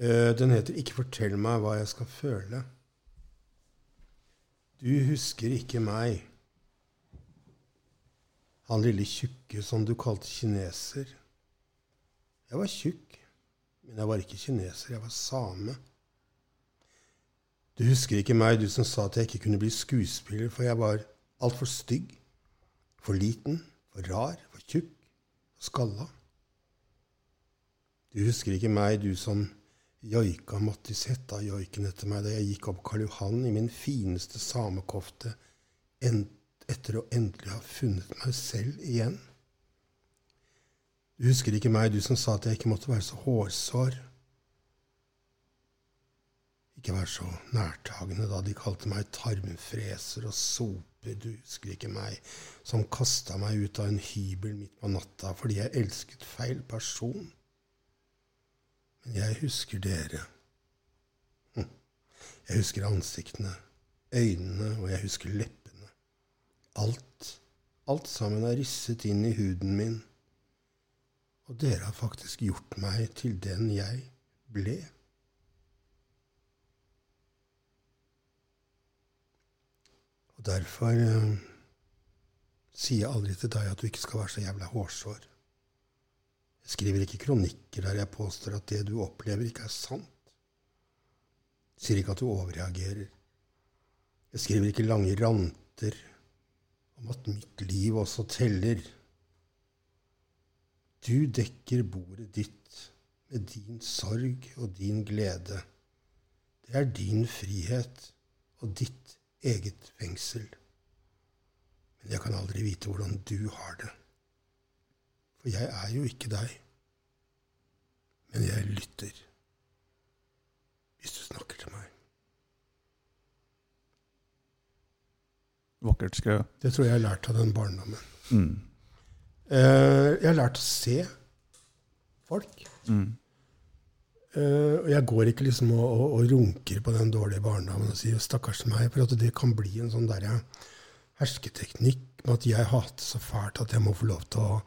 Eh, Den heter 'Ikke fortell meg hva jeg skal føle'. Du husker ikke meg. Han lille tjukke som du kalte kineser. Jeg var tjukk, men jeg var ikke kineser. Jeg var same. Du husker ikke meg, du som sa at jeg ikke kunne bli skuespiller, for jeg var altfor stygg, for liten, for rar, for tjukk, for skalla. Du husker ikke meg, du som joika Mattis Hetta-joiken etter meg da jeg gikk opp Karl Johan i min fineste samekofte etter å endelig ha funnet meg selv igjen. Du husker ikke meg, du som sa at jeg ikke måtte være så hårsår. Ikke være så nærtagende da de kalte meg tarmfreser og soper. Du husker ikke meg, som kasta meg ut av en hybel midt på natta fordi jeg elsket feil person. Men jeg husker dere. Hm. Jeg husker ansiktene, øynene, og jeg husker leppene. Alt, alt sammen er risset inn i huden min. Og dere har faktisk gjort meg til den jeg ble. Og derfor eh, sier jeg aldri til deg at du ikke skal være så jævla hårsår. Jeg skriver ikke kronikker der jeg påstår at det du opplever, ikke er sant. Jeg sier ikke at du overreagerer. Jeg skriver ikke lange ranter om at mitt liv også teller. Du dekker bordet ditt med din sorg og din glede. Det er din frihet og ditt eget fengsel. Men jeg kan aldri vite hvordan du har det. For jeg er jo ikke deg. Men jeg lytter. Hvis du snakker til meg. Vakkert skrevet. Det tror jeg jeg har lært av den barndommen. Mm. Eh, jeg har lært å se folk. Mm. Uh, og jeg går ikke liksom og, og, og runker på den dårlige barndommen og sier 'stakkars meg', for at det kan bli en sånn der hersketeknikk med at jeg hater så fælt at jeg må få lov til å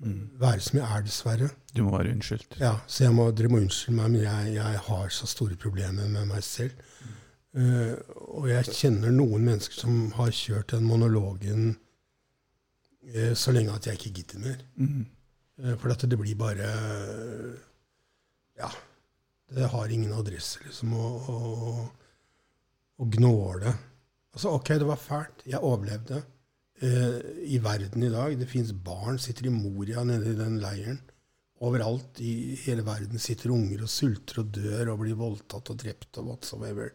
Mm. være som jeg er, dessverre. Du må være unnskyldt. Ja, Så jeg må, dere må unnskylde meg, men jeg, jeg har så store problemer med meg selv. Uh, og jeg kjenner noen mennesker som har kjørt den monologen eh, så lenge at jeg ikke gidder mer. Mm. Eh, for at det blir bare Ja. Det har ingen adresse, liksom, å, å, å gnåle. Altså, OK, det var fælt. Jeg overlevde. Eh, I verden i dag Det fins barn sitter i Moria nede i den leiren. Overalt i hele verden sitter unger og sulter og dør og blir voldtatt og drept og whatsoever.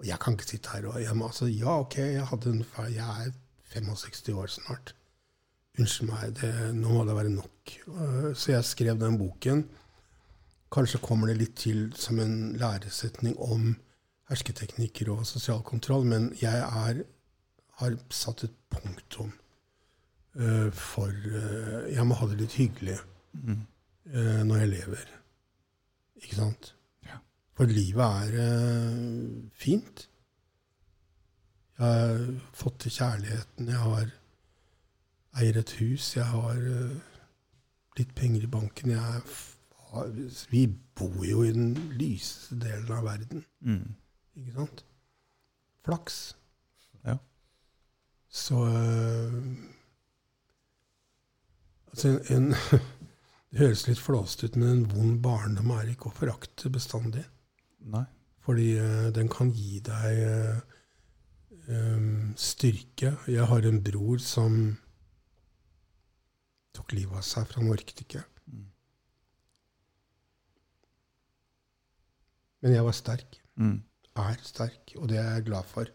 Og jeg kan ikke sitte her og jeg må, altså, Ja, OK, jeg, hadde en, jeg er 65 år snart. Unnskyld meg, det, nå må det være nok. Eh, Så jeg skrev den boken. Kanskje kommer det litt til som en læresetning om hersketeknikker og sosial kontroll, men jeg er, har satt et punktum eh, for eh, Jeg må ha det litt hyggelig Mm. når jeg lever. Ikke sant? Ja. For livet er fint. Jeg har fått til kjærligheten. Jeg har eier et hus. Jeg har eh, litt penger i banken. Jeg har, vi bor jo i den lyseste delen av verden. Mm. Ikke sant? Flaks. Ja. Så øh, Altså, en, *laughs* det høres litt flåst ut, men en vond barndom er ikke å forakte bestandig. Nei. Fordi øh, den kan gi deg øhm, styrke. Jeg har en bror som tok livet av seg, for han orket ikke. Mm. Men jeg var sterk. Mm. er sterk, og det er jeg glad for.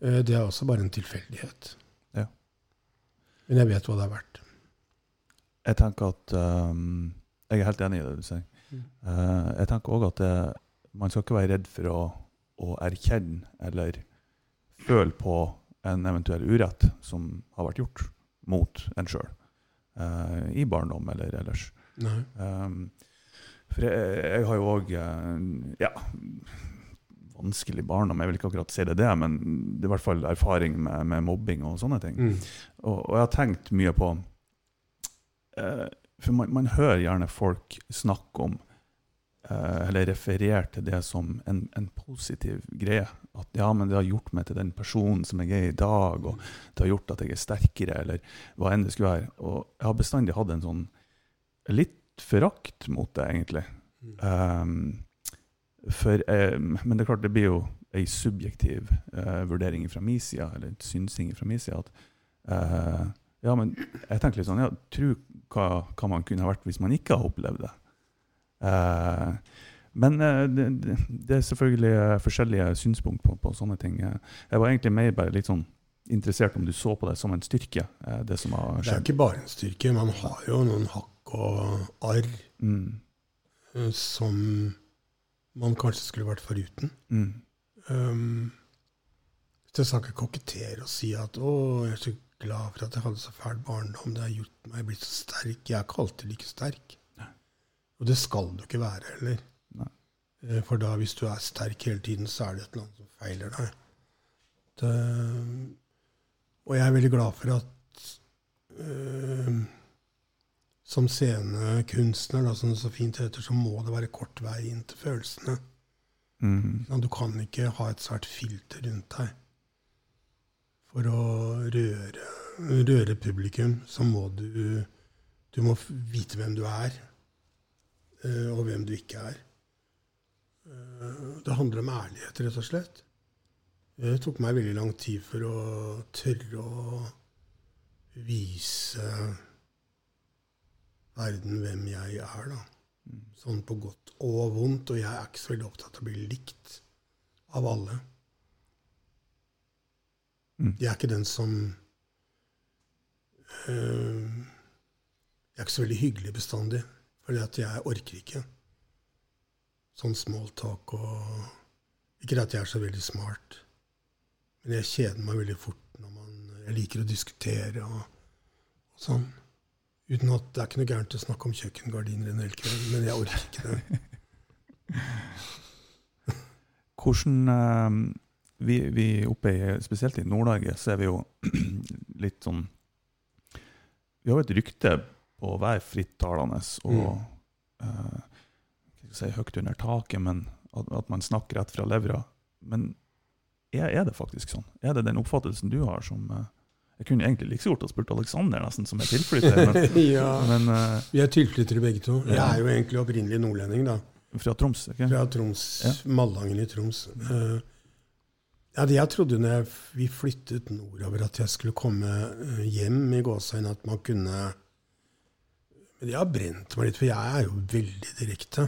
Eh, Det er også bare en tilfeldighet. Ja. Men jeg vet hva det er verdt. Jeg tenker at um, Jeg er helt enig i det du sier. Mm. Uh, jeg tenker òg at det, man skal ikke være redd for å, å erkjenne eller føle på en eventuell urett som har vært gjort mot en sjøl. I barndom eller ellers. Um, for jeg, jeg har jo òg ja, vanskelig barndom. Jeg vil ikke akkurat si det, det, men det er i hvert fall erfaring med, med mobbing og sånne ting. Mm. Og, og jeg har tenkt mye på eh, For man, man hører gjerne folk snakke om eh, eller referere til det som en, en positiv greie. At ja, men det har gjort meg til den personen som jeg er i dag, og det har gjort at jeg er sterkere, eller hva enn det skulle være. Og jeg har bestandig hatt en sånn litt forakt mot det, egentlig. Um, for, um, men det er klart, det blir jo ei subjektiv uh, vurdering fra min side, eller synsing fra min side, at uh, ja, men jeg tenker litt sånn ja, Tro hva, hva man kunne ha vært hvis man ikke har opplevd det. Eh, men eh, det, det, er selvfølgelig eh, forskjellige synspunkt på, på sånne ting. Eh, Jeg var egentlig mer bare litt sånn interessert om du så på det som en styrke, det som har Det er ikke bare en styrke. Man har jo noen hakk og arr Mm, som man kanskje skulle vært foruten. mm, Um, jeg skal ikke kokettere og si at 'å, jeg er så glad for at jeg hadde så fæl barndom', det har gjort meg blitt så sterk. Jeg er ikke alltid like sterk. Nei. Og det skal du ikke være heller. Eh, For da, hvis du er sterk hele tiden, så er det et eller annet som feiler deg. Det, og jeg er veldig glad for at øh, som scenekunstner, da, som det så fint heter, så må det være kort vei inn til følelsene. mm, du kan ikke ha et svært filter rundt deg. For å røre, røre publikum, så må du Du må vite hvem du er, eh, og hvem du ikke er. Eh, Det handler om ærlighet, rett og slett. Det tok meg veldig lang tid for å tørre å vise verden hvem jeg er, da. Sånn på godt og vondt. Og jeg er ikke så veldig opptatt av å bli likt av alle. Mm. Jeg er ikke den som øh, Jeg er ikke så veldig hyggelig bestandig. For jeg orker ikke sånn small talk og Ikke at jeg er så veldig smart, men jeg kjeder meg veldig fort når man Jeg liker å diskutere og, og sånn. Uten at det er ikke noe gærent å snakke om kjøkkengardiner en hel kveld, men jeg orker ikke det. *laughs* Hvordan eh, vi, vi oppe i, Spesielt i Nord-Norge så er vi jo *clears throat* litt sånn Vi har jo et rykte på å være frittalende og mm. ikke si høyt under taket, men at, at man snakker rett fra levra. Men er, er det faktisk sånn? Er det den oppfattelsen du har som uh, Jeg kunne egentlig like godt ha spurt Aleksander, nesten, som er tilflytter, men, *laughs* ja. men uh, Vi er tilflyttere begge to. Jeg er jo egentlig opprinnelig nordlending, da. fra Troms, ikke Fra Troms, Ja. Malangen i Troms. Uh, ja, det jeg trodde når jeg, vi flyttet nordover, at jeg skulle komme hjem i gåseøynene, at man kunne Men det har brent meg litt, for jeg er jo veldig direkte.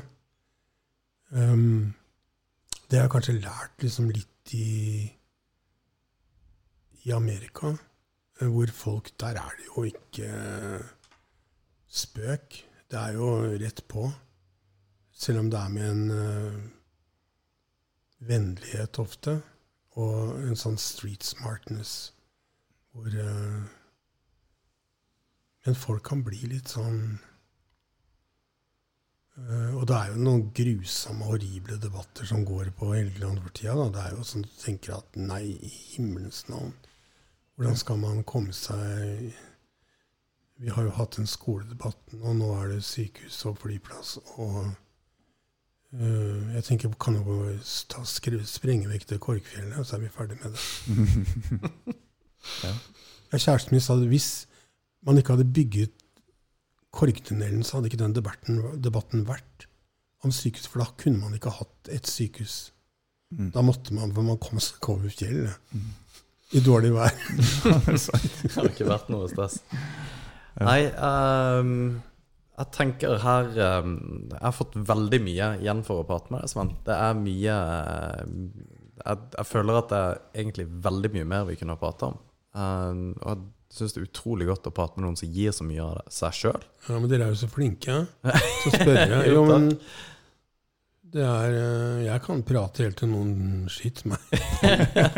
Um, det har jeg kanskje lært liksom litt i, i Amerika, eh, hvor folk Der er det jo ikke spøk. Det er jo rett på. Selv om det er med en uh, vennlighet ofte, og en sånn street smartness hvor uh, Men folk kan bli litt sånn eh, Og det er jo noen grusomme, horrible debatter som går på Helgeland for tida. Da. Det er jo sånn du tenker at nei, i himmelens navn. Hvordan skal man komme seg Vi har jo hatt en skoledebatt, og nå er det sykehus og flyplass. og Eh, jeg tenker kan jo ta, skru, sprenge vekk det Korkfjellet, og så er vi ferdig med det. *laughs* Ja, Kjæresten min sa at hvis man ikke hadde bygget Korktunnelen, så hadde ikke den debatten, debatten vært om sykehus. For da kunne man ikke hatt et sykehus. Mm. Da måtte man, for man kom seg over fjellet. Mm. I dårlig vær. *laughs* *laughs* Det har ikke vært noe stress. Nei, um, jeg tenker her um, Jeg har fått veldig mye igjen for å prate med deg, Sven. Det er mye eh, jeg, jeg føler at det er egentlig veldig mye mer vi kunne ha prata om. Ehm, og syns det er utrolig godt å prate med noen som gir så mye av det seg sjøl. Ja, men dere er jo så flinke. *laughs* Så spør jeg. Jo, men det er eh, Jeg kan prate helt til noen skyter meg.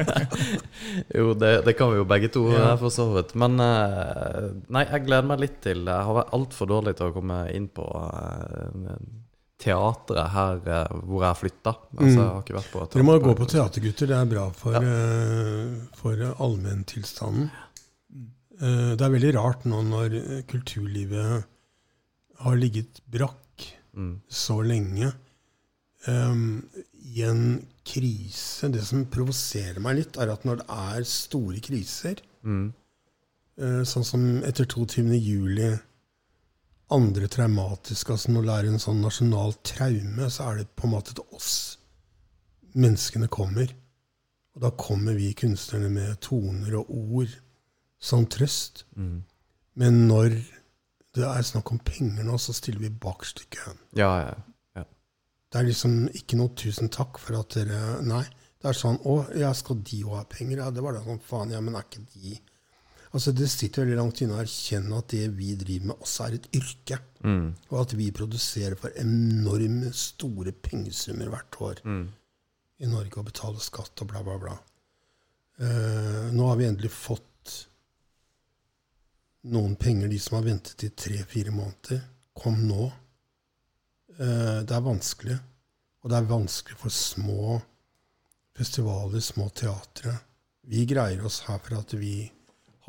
*laughs* jo, det, det kan vi jo begge to, Ja. eh, for så vidt. Men eh, nei, jeg gleder meg litt til Jeg har vært altfor dårlig til å komme inn på teatret her hvor jeg flytta. Altså, jeg har ikke vært på Dere må gå på teatergutter. Det er bra for, Ja. for allmenntilstanden. Eh, det er veldig rart nå når eh, kulturlivet har ligget brakk Mm. så lenge. Um, I en krise Det som provoserer meg litt, er at når det er store kriser, Mm. uh, sånn som etter 22. juli, andre traumatiske altså Når det er en sånn nasjonal traume, så er det på en måte til oss menneskene kommer. Og da kommer vi kunstnerne med toner og ord som trøst. Mm. Men når det er snakk om penger nå, så stiller vi i køen. Ja, ja. Det er liksom ikke noe 'tusen takk for at dere' Nei. Det er sånn 'Å, ja, skal de òg ha penger?' Ja, det var da sånn faen, ja, men er ikke de Altså, Det sitter veldig langt inne å erkjenne at det vi driver med, også er et yrke. Mm. Og at vi produserer for enorme, store pengesummer hvert år Mm. i Norge og betaler skatt og bla, bla, bla. Uh, nå har vi endelig fått noen penger, de som har ventet i tre-fire måneder. Kom nå. Eh, det er vanskelig. Og det er vanskelig for små festivaler, små teatre. Vi greier oss her for at vi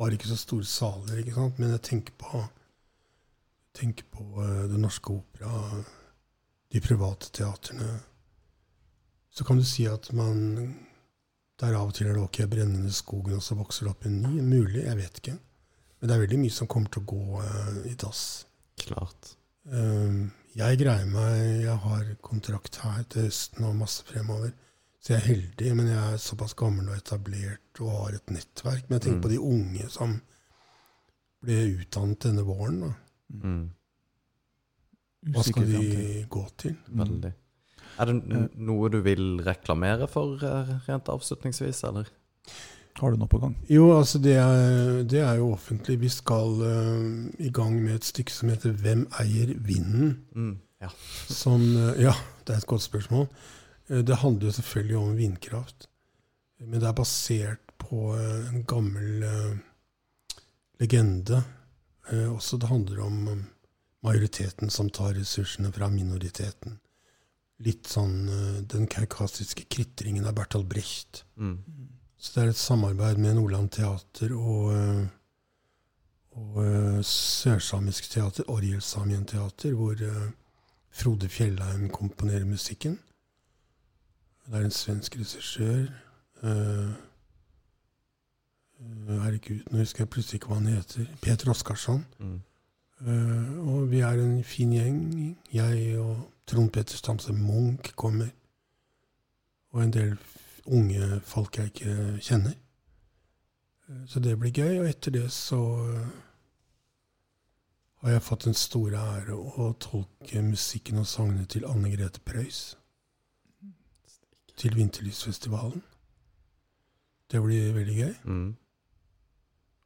har ikke så store saler, ikke sant? men jeg tenker på, tenker på eh, Det Norske Opera, de private teatrene. Så kan du si at man der av og til er det ok, brennende skogen, og så vokser det opp en ny. Mulig, jeg vet ikke. Men det er veldig mye som kommer til å gå uh, i dass. Klart. Eh, jeg greier meg, jeg har kontrakt her til høsten og masse fremover. Så jeg er heldig, men jeg er såpass gammel og etablert og har et nettverk. Men jeg tenker Mm. på de unge som ble utdannet denne våren. Da. Mm. Hva skal de gå til? Mm. Veldig. Er det noe du vil reklamere for eh, rent avslutningsvis, eller? Har du noe på gang? Jo, altså det er, det er jo offentlig. Vi skal uh, i gang med et stykke som heter 'Hvem eier vinden?' Mm. Ja. Som uh, Ja, det er et godt spørsmål. Uh, Det handler jo selvfølgelig om vindkraft. Men det er basert på en gammel legende. Eh, Også det handler om um, majoriteten som tar ressursene fra minoriteten. Litt sånn den kaukasiske kritringen av Bertolt Brecht. Mm. Så det er et samarbeid med Nordland Teater og, eh, og eh, Sørsamisk Teater, Orgelsamien Teater, hvor eh, Frode Fjellheim komponerer musikken. Det er en svensk regissør. herregud, nå husker jeg plutselig ikke hva han heter. Peter Oskarsson. Mm. Uh, og vi er en fin gjeng. Jeg og Trond Petter Stamse Munch kommer. Og en del unge folk jeg ikke kjenner. Så det blir gøy. Og etter det så eh, har jeg fått den store ære å tolke musikken og sangene til Anne Grete Preus. Til Vinterlysfestivalen. Det blir veldig gøy. Mm.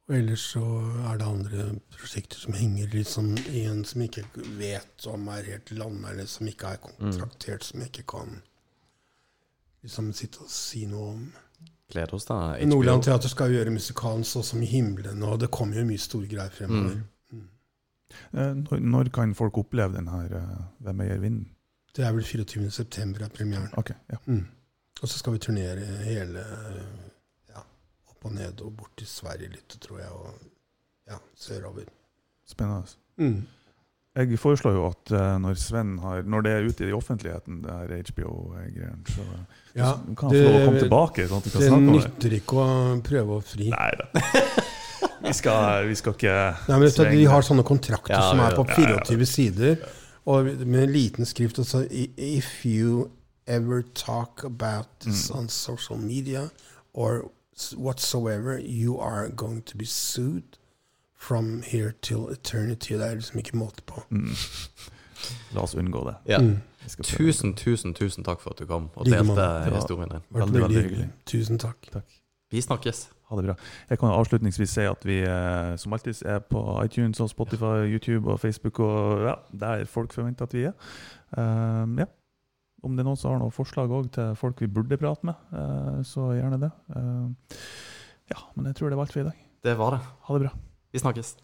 Og ellers så er det andre prosjekter som henger litt sånn igjen, som jeg ikke vet om er helt landa, eller som ikke er kontraktert, som jeg ikke kan liksom sitte og si noe om. Gleder oss da. Nordland Teater skal jo gjøre musikalen så som i himmelen, og det kommer jo mye store greier fremover. Mm. Eh, Når, når kan folk oppleve den her eh, Hvem eier vinden? Det er vel 24. september er premieren. Ok, ja. Mm. Og så skal vi turnere hele ja, opp og ned og bort til Sverige litt, tror jeg, og ja, sørover. Spennende. Mm. Jeg foreslår jo at eh, når Sven har Når det er ute i offentligheten, det her HBO-greiene, så, Ja, så kan han få lov å komme tilbake. Sånn at vi kan Det snakke om det. nytter ikke å prøve å fri. Nei da. *laughs* Vi skal, vi skal ikke Nei, men. De har sånne kontrakter Ja, som er på ja, ja. 24 sider, og med en liten skrift og så If you ever talk about this Mm. on social media or whatsoever, you are going to be sued from here till eternity. Det er liksom ikke måte på. mm. La oss unngå det. Ja. Mm. Tusen, tusen, tusen takk for at du kom og Like delte man. Historien din. Veldig, veldig, veldig hyggelig. Tusen takk. Takk. Vi snakkes. Ha det bra. Jeg kan avslutningsvis si at vi eh, som alltid er på iTunes og Spotify, YouTube og Facebook og ja, der folk forventer at vi er. Um, ja. Om det er noen som har noen forslag til folk vi burde prate med, eh, så gjerne det. Eh, ja, men jeg tror det var alt for i dag. Det var det. Ha det bra. Vi snakkes.